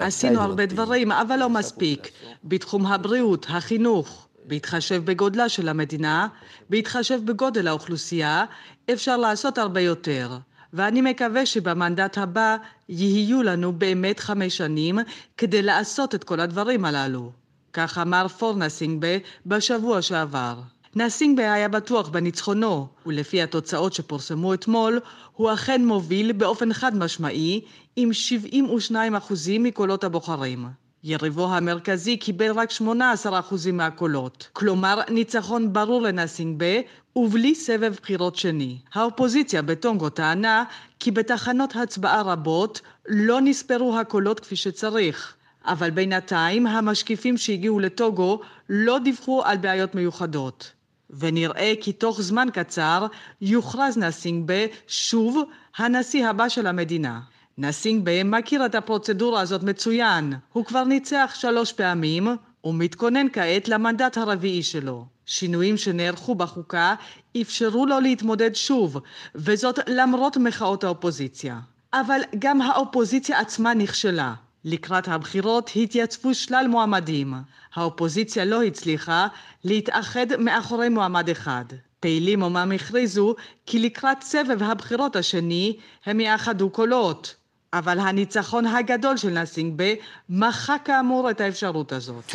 עשינו הרבה דברים, אבל לא מספיק. בתחום הבריאות, החינוך, בהתחשב בגודלה של המדינה, בהתחשב בגודל האוכלוסייה, אפשר לעשות הרבה יותר. ואני מקווה שבמנדט הבא יהיו לנו באמת חמש שנים כדי לעשות את כל הדברים הללו. כך אמר פורנסינגבה בשבוע שעבר. נסינגבה היה בטוח בניצחונו, ולפי התוצאות שפורסמו אתמול, הוא אכן מוביל באופן חד משמעי עם 72 אחוזים מקולות הבוחרים. יריבו המרכזי קיבל רק 18 אחוזים מהקולות, כלומר ניצחון ברור לנסינגבה ובלי סבב בחירות שני. האופוזיציה בטונגו טענה כי בתחנות הצבעה רבות לא נספרו הקולות כפי שצריך, אבל בינתיים המשקיפים שהגיעו לטוגו לא דיווחו על בעיות מיוחדות. ונראה כי תוך זמן קצר יוכרז נסינגבה שוב הנשיא הבא של המדינה. נסינגבה מכיר את הפרוצדורה הזאת מצוין, הוא כבר ניצח שלוש פעמים ומתכונן כעת למנדט הרביעי שלו. שינויים שנערכו בחוקה אפשרו לו להתמודד שוב, וזאת למרות מחאות האופוזיציה. אבל גם האופוזיציה עצמה נכשלה. לקראת הבחירות התייצבו שלל מועמדים. האופוזיציה לא הצליחה להתאחד מאחורי מועמד אחד. פעילים אומנם הכריזו כי לקראת סבב הבחירות השני הם יאחדו קולות, אבל הניצחון הגדול של נסינגבה מחק כאמור את האפשרות הזאת.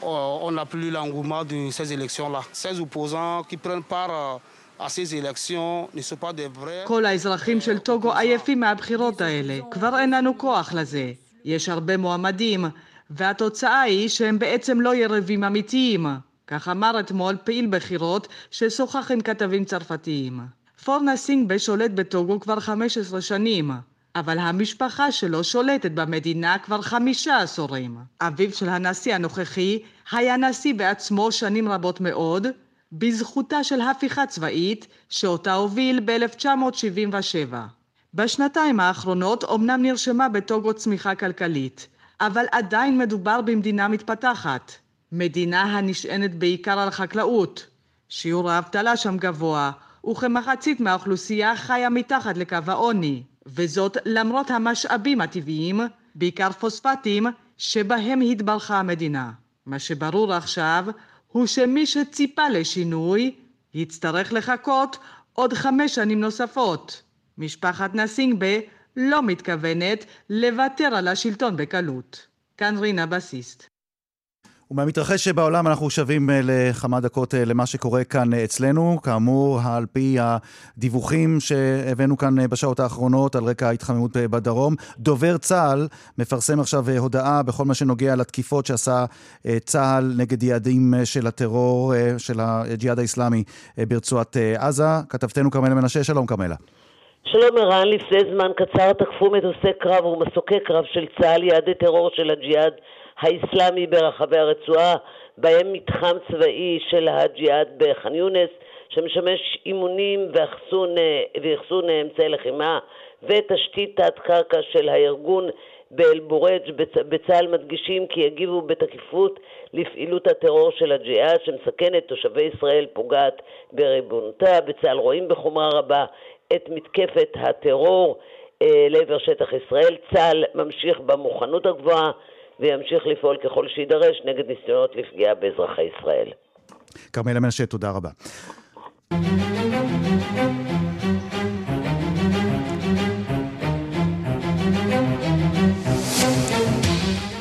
on n'a plus l'engouement de ces élections-là. Ces opposants qui prennent part כל האזרחים של טוגו עייפים מהבחירות האלה. כבר אין לנו כוח לזה. יש הרבה מועמדים, והתוצאה היא שהם בעצם לא יריבים אמיתיים. כך אמר אתמול פעיל בחירות ששוחח עם כתבים צרפתיים. פורנה סינגבה שולט בטוגו כבר 15 שנים. אבל המשפחה שלו שולטת במדינה כבר חמישה עשורים. אביו של הנשיא הנוכחי היה נשיא בעצמו שנים רבות מאוד, בזכותה של הפיכה צבאית שאותה הוביל ב-1977. בשנתיים האחרונות אומנם נרשמה בטוגו צמיחה כלכלית, אבל עדיין מדובר במדינה מתפתחת, מדינה הנשענת בעיקר על חקלאות. שיעור האבטלה שם גבוה, וכמחצית מהאוכלוסייה חיה מתחת לקו העוני. וזאת למרות המשאבים הטבעיים, בעיקר פוספטים, שבהם התברכה המדינה. מה שברור עכשיו הוא שמי שציפה לשינוי יצטרך לחכות עוד חמש שנים נוספות. משפחת נסינגבה לא מתכוונת לוותר על השלטון בקלות. כאן רינה בסיסט. ומהמתרחש בעולם אנחנו שבים אה, לכמה דקות אה, למה שקורה כאן אה, אצלנו. כאמור, על פי הדיווחים שהבאנו כאן בשעות האחרונות על רקע ההתחממות בדרום, דובר צה"ל מפרסם עכשיו הודעה בכל מה שנוגע לתקיפות שעשה צה"ל נגד יעדים של הטרור של הג'יהאד האיסלאמי ברצועת עזה. כתבתנו כרמלה מנשה, שלום כרמלה. שלום ערן, לפני זמן קצר תקפו מטוסי קרב ומסוקי קרב של צה"ל יעדי טרור של הג'יהאד האסלאמי ברחבי הרצועה, בהם מתחם צבאי של הג'יהאד בח'אן יונס, שמשמש אימונים ואחסון, ואחסון אמצעי לחימה, ותשתית תת-קרקע של הארגון באל-בורג' בצה"ל מדגישים כי יגיבו בתקיפות לפעילות הטרור של הג'יהאד שמסכנת תושבי ישראל, פוגעת בריבונותה. בצה"ל רואים בחומרה רבה את מתקפת הטרור אה, לעבר שטח ישראל. צה"ל ממשיך במוכנות הגבוהה וימשיך לפעול ככל שיידרש נגד ניסיונות לפגיעה באזרחי ישראל. כרמלה מנשה, תודה רבה.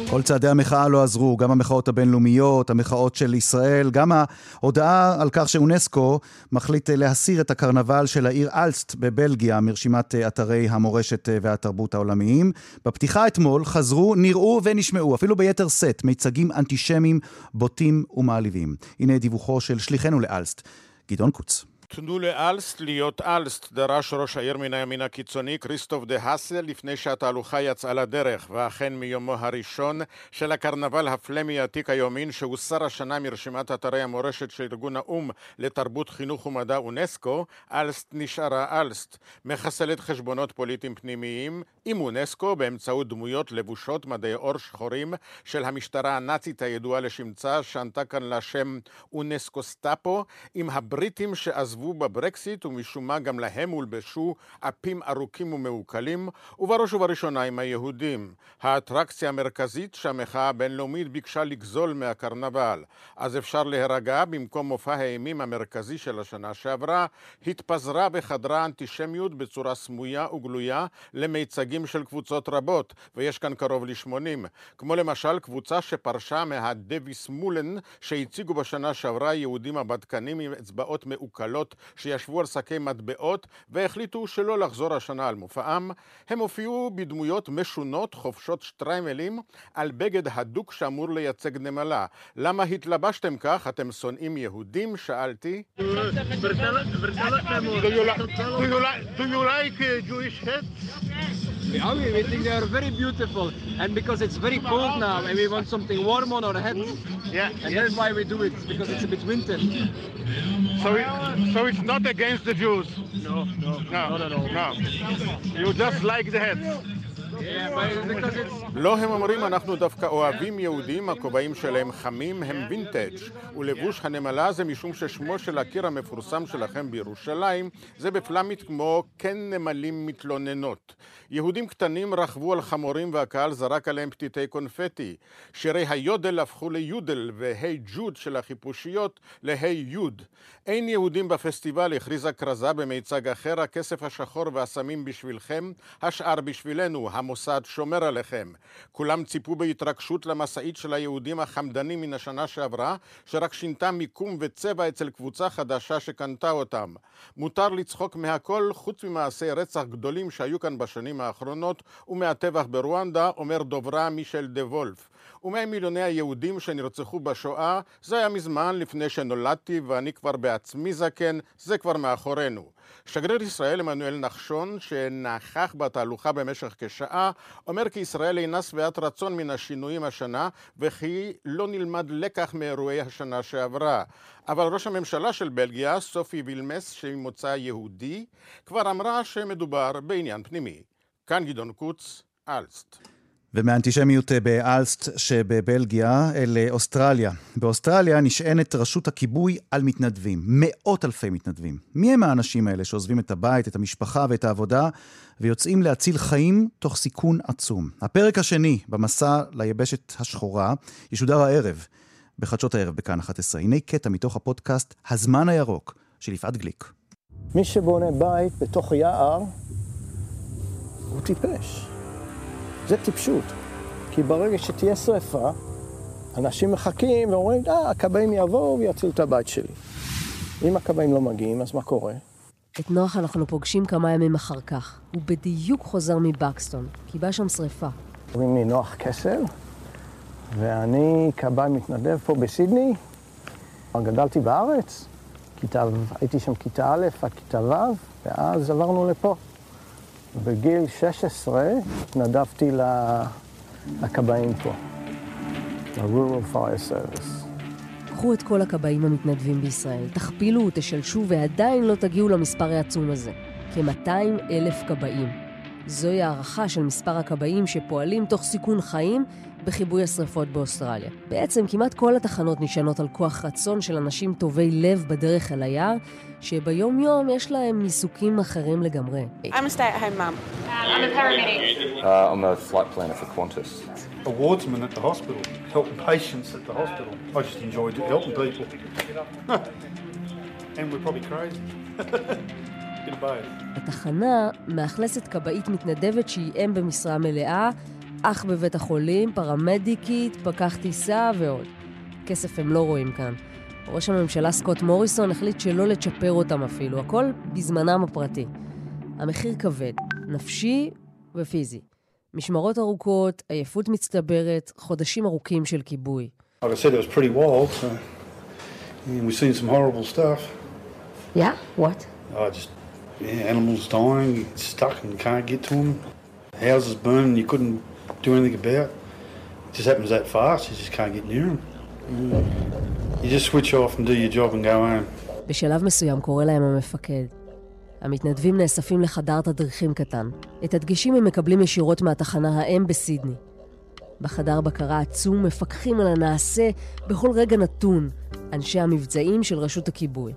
כל צעדי המחאה לא עזרו, גם המחאות הבינלאומיות, המחאות של ישראל, גם ההודעה על כך שאונסקו מחליט להסיר את הקרנבל של העיר אלסט בבלגיה מרשימת אתרי המורשת והתרבות העולמיים. בפתיחה אתמול חזרו, נראו ונשמעו, אפילו ביתר שאת, מיצגים אנטישמיים בוטים ומעליבים. הנה דיווחו של שליחנו לאלסט, גדעון קוץ. תנו לאלסט להיות אלסט, דרש ראש העיר מן הימין הקיצוני כריסטוף דה האסל לפני שהתהלוכה יצאה לדרך, ואכן מיומו הראשון של הקרנבל הפלמי העתיק היומין שהוסר השנה מרשימת אתרי המורשת של ארגון האו"ם לתרבות חינוך ומדע אונסקו, אלסט נשארה אלסט, מחסלת חשבונות פוליטיים פנימיים עם אונסקו באמצעות דמויות לבושות מדעי עור שחורים של המשטרה הנאצית הידועה לשמצה, שענתה כאן לשם אונסקו סטאפו, עם הבריטים שעזבו עזבו בברקסיט ומשום מה גם להם הולבשו אפים ארוכים ומעוקלים, ובראש ובראשונה עם היהודים. האטרקציה המרכזית שהמחאה הבינלאומית ביקשה לגזול מהקרנבל. אז אפשר להירגע, במקום מופע האימים המרכזי של השנה שעברה, התפזרה וחדרה אנטישמיות בצורה סמויה וגלויה למיצגים של קבוצות רבות, ויש כאן קרוב ל-80, כמו למשל קבוצה שפרשה מהדוויס מולן שהציגו בשנה שעברה יהודים הבדקנים עם אצבעות מעוקלות חיות שישבו על שקי מטבעות והחליטו שלא לחזור השנה על מופעם. הם הופיעו בדמויות משונות, חופשות שטריימלים, על בגד הדוק שאמור לייצג נמלה. למה התלבשתם כך? אתם שונאים יהודים? שאלתי. Do you like Jewish heads? Yeah, we we think they are very beautiful, and because it's very cold now, and we want something warm on our heads. Yeah, and yes. that's why we do it because it's a bit winter. So, it, so it's not against the Jews. No, no, no, not at all. No, you just like the heads. לא הם אומרים, אנחנו דווקא אוהבים יהודים, הכובעים שלהם חמים, הם וינטג' ולבוש הנמלה זה משום ששמו של הקיר המפורסם שלכם בירושלים זה בפלמית כמו כן נמלים מתלוננות. יהודים קטנים רכבו על חמורים והקהל זרק עליהם פתיתי קונפטי. שירי היודל הפכו ליודל והי ג'וד של החיפושיות להי יוד. אין יהודים בפסטיבל, הכריזה כרזה במיצג אחר, הכסף השחור והסמים בשבילכם, השאר בשבילנו, המוסד שומר עליכם. כולם ציפו בהתרגשות למשאית של היהודים החמדנים מן השנה שעברה, שרק שינתה מיקום וצבע אצל קבוצה חדשה שקנתה אותם. מותר לצחוק מהכל חוץ ממעשי רצח גדולים שהיו כאן בשנים האחרונות ומהטבח ברואנדה, אומר דוברה מישל דה וולף. ומאה מיליוני היהודים שנרצחו בשואה, זה היה מזמן לפני שנולדתי ואני כבר בעצמי זקן, זה כבר מאחורינו. שגריר ישראל עמנואל נחשון, שנכח בתהלוכה במשך כשעה, אומר כי ישראל אינה שבעת רצון מן השינויים השנה, וכי לא נלמד לקח מאירועי השנה שעברה. אבל ראש הממשלה של בלגיה, סופי וילמס, ממוצא יהודי, כבר אמרה שמדובר בעניין פנימי. כאן גדעון קוץ, אלסט. ומאנטישמיות אה, באלסט שבבלגיה אל אה, אוסטרליה. באוסטרליה נשענת רשות הכיבוי על מתנדבים, מאות אלפי מתנדבים. מי הם האנשים האלה שעוזבים את הבית, את המשפחה ואת העבודה ויוצאים להציל חיים תוך סיכון עצום? הפרק השני במסע ליבשת השחורה ישודר הערב, בחדשות הערב בכאן 11. הנה קטע מתוך הפודקאסט "הזמן הירוק" של יפעת גליק. מי שבונה בית בתוך יער הוא טיפש. זה טיפשות. כי ברגע שתהיה שרפה, אנשים מחכים ואומרים, אה, הכבאים יבואו ויצילו את הבית שלי. אם הכבאים לא מגיעים, אז מה קורה? את נוח אנחנו פוגשים כמה ימים אחר כך. הוא בדיוק חוזר מבקסטון, כי בא שם שרפה. קוראים לי נוח קסל, ואני כבאי מתנדב פה בסידני. גדלתי בארץ, כיתה, הייתי שם כיתה א' עד כיתה ו', ואז עברנו לפה. בגיל 16 התנדבתי לכבאים פה, ל-Rural Fire Service. קחו את כל הכבאים המתנדבים בישראל, תכפילו ותשלשו ועדיין לא תגיעו למספר העצום הזה. כ-200 אלף כבאים. זוהי הערכה של מספר הכבאים שפועלים תוך סיכון חיים בכיבוי השרפות באוסטרליה. בעצם כמעט כל התחנות נשענות על כוח רצון של אנשים טובי לב בדרך אל היער, שביום יום יש להם עיסוקים אחרים לגמרי. I'm a stay-at-home mum. I'm a paramedic. Uh, I'm a flight planner for Qantas. A wardsman at the hospital, helping patients at the hospital. I just enjoyed helping people. and we're probably crazy. בתחנה מאכלסת כבאית מתנדבת שהיא אם במשרה מלאה, אח בבית החולים, פרמדיקית, פקח טיסה ועוד. כסף הם לא רואים כאן. ראש הממשלה סקוט מוריסון החליט שלא לצ'פר אותם אפילו, הכל בזמנם הפרטי. המחיר כבד, נפשי ופיזי. משמרות ארוכות, עייפות מצטברת, חודשים ארוכים של כיבוי. Like I said, it was pretty wild, so we've seen some horrible stuff. Yeah? What? Just yeah, animals dying, stuck and can't get to them. Houses burning, you couldn't do anything about. It just happens that fast, you just can't get near them. You just switch off and do your job and go home. בשלב מסוים קורא להם המפקד. המתנדבים נאספים לחדר תדריכים קטן. את הדגשים הם מקבלים ישירות מהתחנה האם בסידני. בחדר בקרה עצום מפקחים על הנעשה בכל רגע נתון אנשי המבצעים של רשות הכיבוי.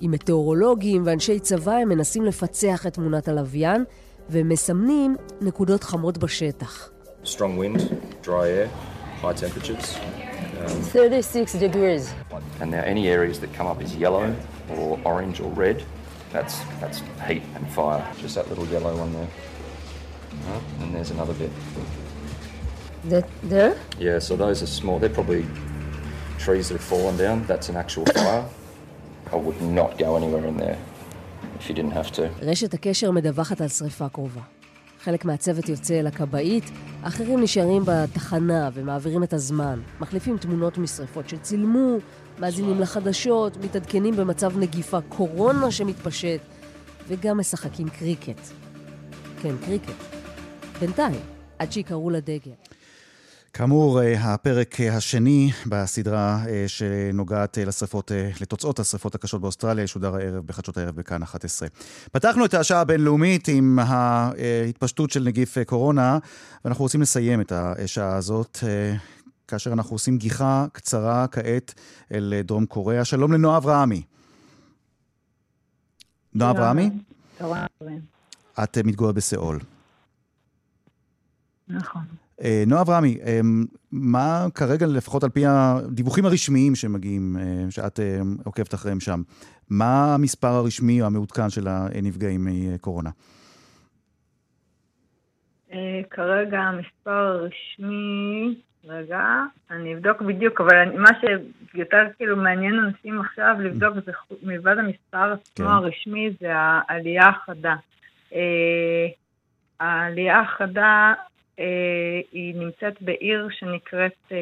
עם מטאורולוגים ואנשי צבא הם מנסים לפצח את תמונת הלוויין ומסמנים נקודות חמות בשטח. Strong wind, dry air, high temperatures. Um, 36 degrees. And now any areas that come up as yellow or orange or red, that's, that's heat and fire. Just that little yellow one there. Oh, and there's another bit. That there? Yeah, so those are small. They're probably trees that have fallen down. That's an actual fire. I would not go anywhere in there if you didn't have to. רשת הקשר מדווחת על שריפה קרובה. חלק מהצוות יוצא אל הכבאית, אחרים נשארים בתחנה ומעבירים את הזמן, מחליפים תמונות משרפות שצילמו, מאזינים לחדשות, מתעדכנים במצב נגיפה קורונה שמתפשט, וגם משחקים קריקט. כן, קריקט. בינתיים, עד שיקראו לדגל. כאמור, הפרק השני בסדרה שנוגעת לשרפות, לתוצאות השרפות הקשות באוסטרליה, ישודר הערב בחדשות הערב בכאן 11. פתחנו את השעה הבינלאומית עם ההתפשטות של נגיף קורונה, ואנחנו רוצים לסיים את השעה הזאת כאשר אנחנו עושים גיחה קצרה כעת אל דרום קוריאה. שלום לנועה אברהמי. נועה אברהמי? את מתגוררת בסיאול. נכון. נועה אברהמי, מה כרגע, לפחות על פי הדיווחים הרשמיים שמגיעים, שאת עוקבת אחריהם שם, מה המספר הרשמי או המעודכן של הנפגעים מקורונה? כרגע המספר הרשמי, רגע, אני אבדוק בדיוק, אבל מה שיותר כאילו מעניין אנשים עכשיו לבדוק זה מלבד המספר עצמו הרשמי, זה העלייה החדה. העלייה החדה היא נמצאת בעיר שנקראת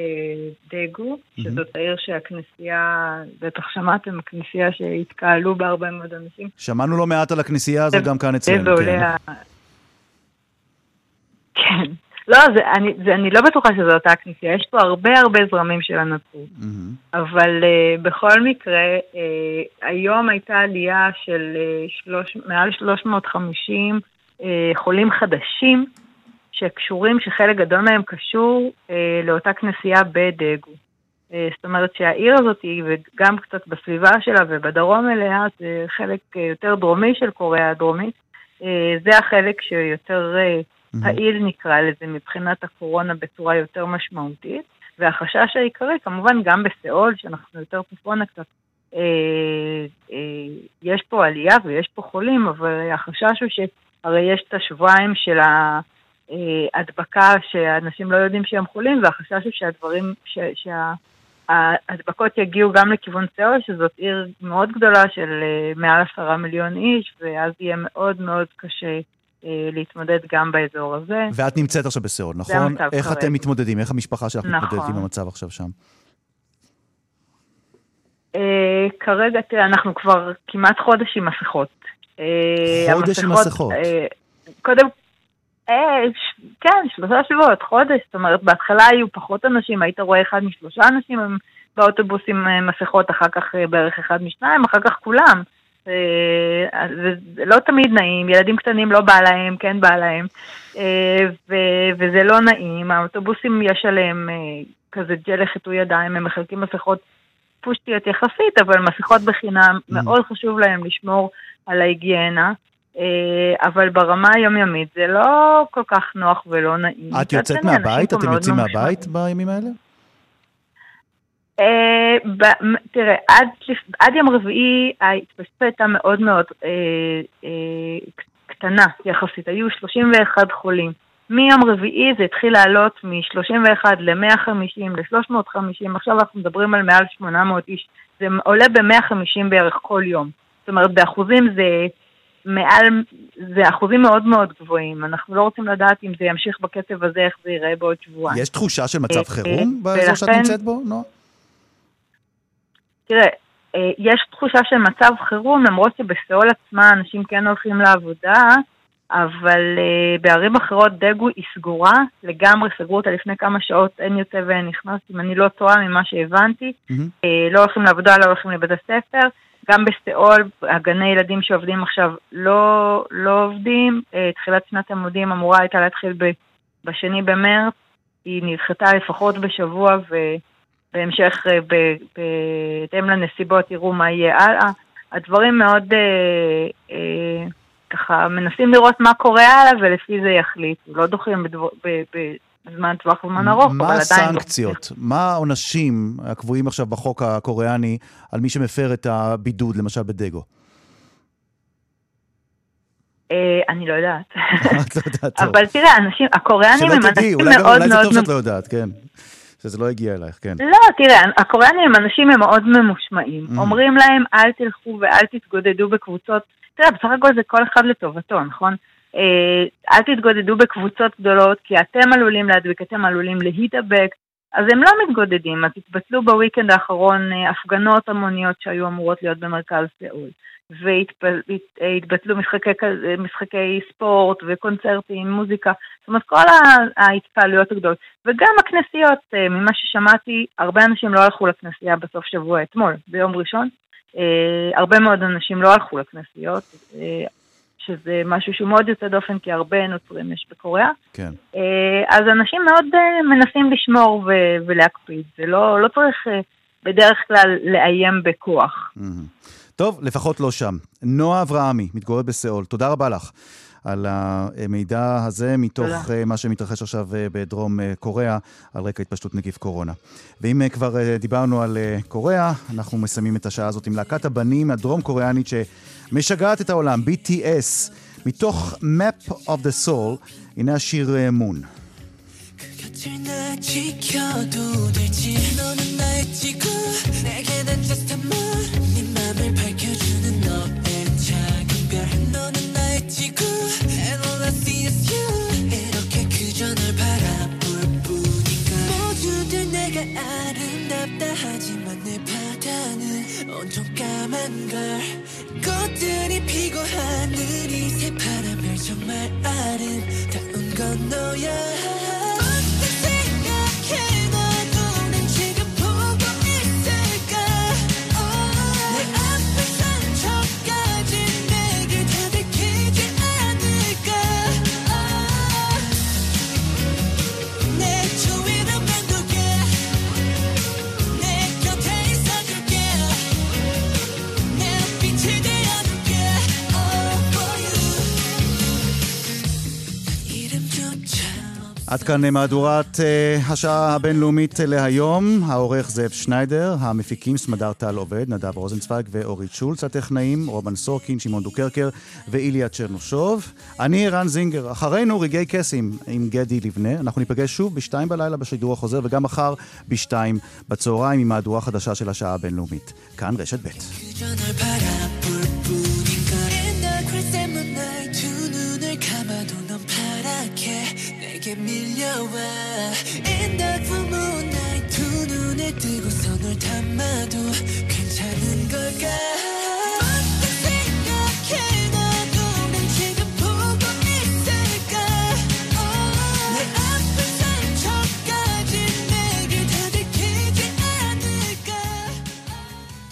דגו, שזאת העיר שהכנסייה, בטח שמעתם, הכנסייה שהתקהלו בה הרבה מאוד אנשים. שמענו לא מעט על הכנסייה הזו גם כאן אצלנו, כן. כן. לא, זה, אני, זה, אני לא בטוחה שזו אותה הכנסייה, יש פה הרבה הרבה זרמים של הנצרות. Mm-hmm. אבל uh, בכל מקרה, uh, היום הייתה עלייה של uh, שלוש, מעל 350 uh, חולים חדשים, שקשורים, שחלק גדול מהם קשור uh, לאותה כנסייה בדגו. Uh, זאת אומרת שהעיר הזאת, וגם קצת בסביבה שלה ובדרום אליה, זה חלק uh, יותר דרומי של קוריאה הדרומית. Uh, זה החלק שיותר... Uh, פעיל נקרא לזה מבחינת הקורונה בצורה יותר משמעותית, והחשש העיקרי כמובן גם בסיאול, שאנחנו יותר צפונה קצת, אה, אה, יש פה עלייה ויש פה חולים, אבל החשש הוא שהרי יש את השבועיים של ההדבקה שאנשים לא יודעים שהם חולים, והחשש הוא שהדברים, ש, שההדבקות יגיעו גם לכיוון סיאול, שזאת עיר מאוד גדולה של אה, מעל עשרה מיליון איש, ואז יהיה מאוד מאוד קשה להתמודד גם באזור הזה. ואת נמצאת עכשיו בסיאול, נכון? איך כרגע. אתם מתמודדים? איך המשפחה שלך נכון. מתמודדת עם המצב עכשיו שם? Uh, כרגע, תראה, אנחנו כבר כמעט חודש עם מסכות. חודש עם מסכות? קודם, כן, שלושה שבועות, חודש. זאת אומרת, בהתחלה היו פחות אנשים, היית רואה אחד משלושה אנשים באוטובוס עם מסכות, אחר כך בערך אחד משניים, אחר כך כולם. אה, זה לא תמיד נעים, ילדים קטנים לא בא להם, כן בא להם, אה, וזה לא נעים, האוטובוסים יש עליהם אה, כזה ג'ל לחיטוי ידיים, הם מחלקים מסכות פושטיות יחסית, אבל מסכות בחינם, mm. מאוד חשוב להם לשמור על ההיגיינה. אבל ברמה היומיומית זה לא כל כך נוח ולא נעים. את יוצאת מהבית? אתם יוצאים מהבית בימים האלה? אה, תראה, עד, עד יום רביעי ההתפשטות הייתה מאוד מאוד אה, אה, קטנה יחסית, היו 31 חולים. מיום רביעי זה התחיל לעלות מ-31 ל-150, ל-350, עכשיו אנחנו מדברים על מעל 800 איש. זה עולה ב-150 בערך כל יום. זאת אומרת, באחוזים זה מעל, זה אחוזים מאוד מאוד גבוהים. אנחנו לא רוצים לדעת אם זה ימשיך בקצב הזה, איך זה ייראה בעוד שבועיים. יש תחושה של מצב חירום באזור שאת נמצאת בו? נועה? תראה, אה, יש תחושה של מצב חירום, למרות שבסיאול עצמה אנשים כן הולכים לעבודה, אבל בערים אחרות דגו היא סגורה, לגמרי סגרו אותה לפני כמה שעות, אין יוצא ואין נכנס, אם אני לא טועה ממה שהבנתי. Mm-hmm. לא הולכים לעבודה, לא הולכים לבית הספר. גם בסיאול, הגני ילדים שעובדים עכשיו לא, לא עובדים. Uh, תחילת שנת הלימודים אמורה הייתה להתחיל ב, בשני במרץ, היא נדחתה לפחות בשבוע, ו... בהמשך, אה, בהתאם לנסיבות, יראו מה יהיה הלאה. הדברים מאוד, אה, אה, ככה, מנסים לראות מה קורה הלאה ולפי זה יחליטו. לא דוחים בדבר, ב, ב, בזמן טווח זמן ארוך, אבל עדיין... מה הסנקציות? מה העונשים הקבועים עכשיו בחוק הקוריאני על מי שמפר את הבידוד, למשל בדגו? אני לא יודעת. את לא יודעת, טוב. אבל תראה, אנשים, הקוריאנים הם אנשים מאוד מאוד... אולי זה טוב שאת לא יודעת, כן. שזה לא הגיע אלייך, כן. לא, תראה, הקוריאנים הם אנשים מאוד ממושמעים. Mm. אומרים להם, אל תלכו ואל תתגודדו בקבוצות. תראה, בסך הכל זה כל אחד לטובתו, נכון? אה, אל תתגודדו בקבוצות גדולות, כי אתם עלולים להדביק, אתם עלולים להידבק. אז הם לא מתגודדים, אז התבטלו בוויקנד האחרון אה, הפגנות המוניות שהיו אמורות להיות במרכז סאול. והתבטלו משחקי, משחקי ספורט וקונצרטים, מוזיקה, זאת אומרת כל ההתקהלויות הגדולות. וגם הכנסיות, אה, ממה ששמעתי, הרבה אנשים לא הלכו לכנסייה בסוף שבוע אתמול, ביום ראשון. אה, הרבה מאוד אנשים לא הלכו לכנסיות, אה, שזה משהו שהוא מאוד יוצא דופן, כי הרבה נוצרים יש בקוריאה. כן. אז אנשים מאוד מנסים לשמור ולהקפיד, זה לא, לא צריך בדרך כלל לאיים בכוח. Mm-hmm. טוב, לפחות לא שם. נועה אברהמי, מתגוררת בסיאול, תודה רבה לך. על המידע הזה מתוך תודה. אה, מה שמתרחש עכשיו אה, בדרום אה, קוריאה על רקע התפשטות נגיף קורונה. ואם כבר דיברנו על קוריאה, אנחנו מסיימים את השעה הזאת עם להקת הבנים הדרום-קוריאנית שמשגעת את העולם, BTS, מתוך Map of the Soul, הנה השיר מון. 온통 yeah עד כאן מהדורת uh, השעה הבינלאומית להיום. העורך זאב שניידר, המפיקים סמדר טל עובד, נדב רוזנצוויג ואורית שולץ, הטכנאים רובן סורקין, שמעון דוקרקר ואיליה צ'רנושוב. אני רן זינגר, אחרינו רגעי קסים עם גדי לבנה. אנחנו ניפגש שוב בשתיים בלילה בשידור החוזר וגם מחר בשתיים בצהריים עם מהדורה חדשה של השעה הבינלאומית. כאן רשת ב'. 내게 밀려와. In dark blue moonlight 두 눈을 뜨고서 널 담아도 괜찮은 걸까?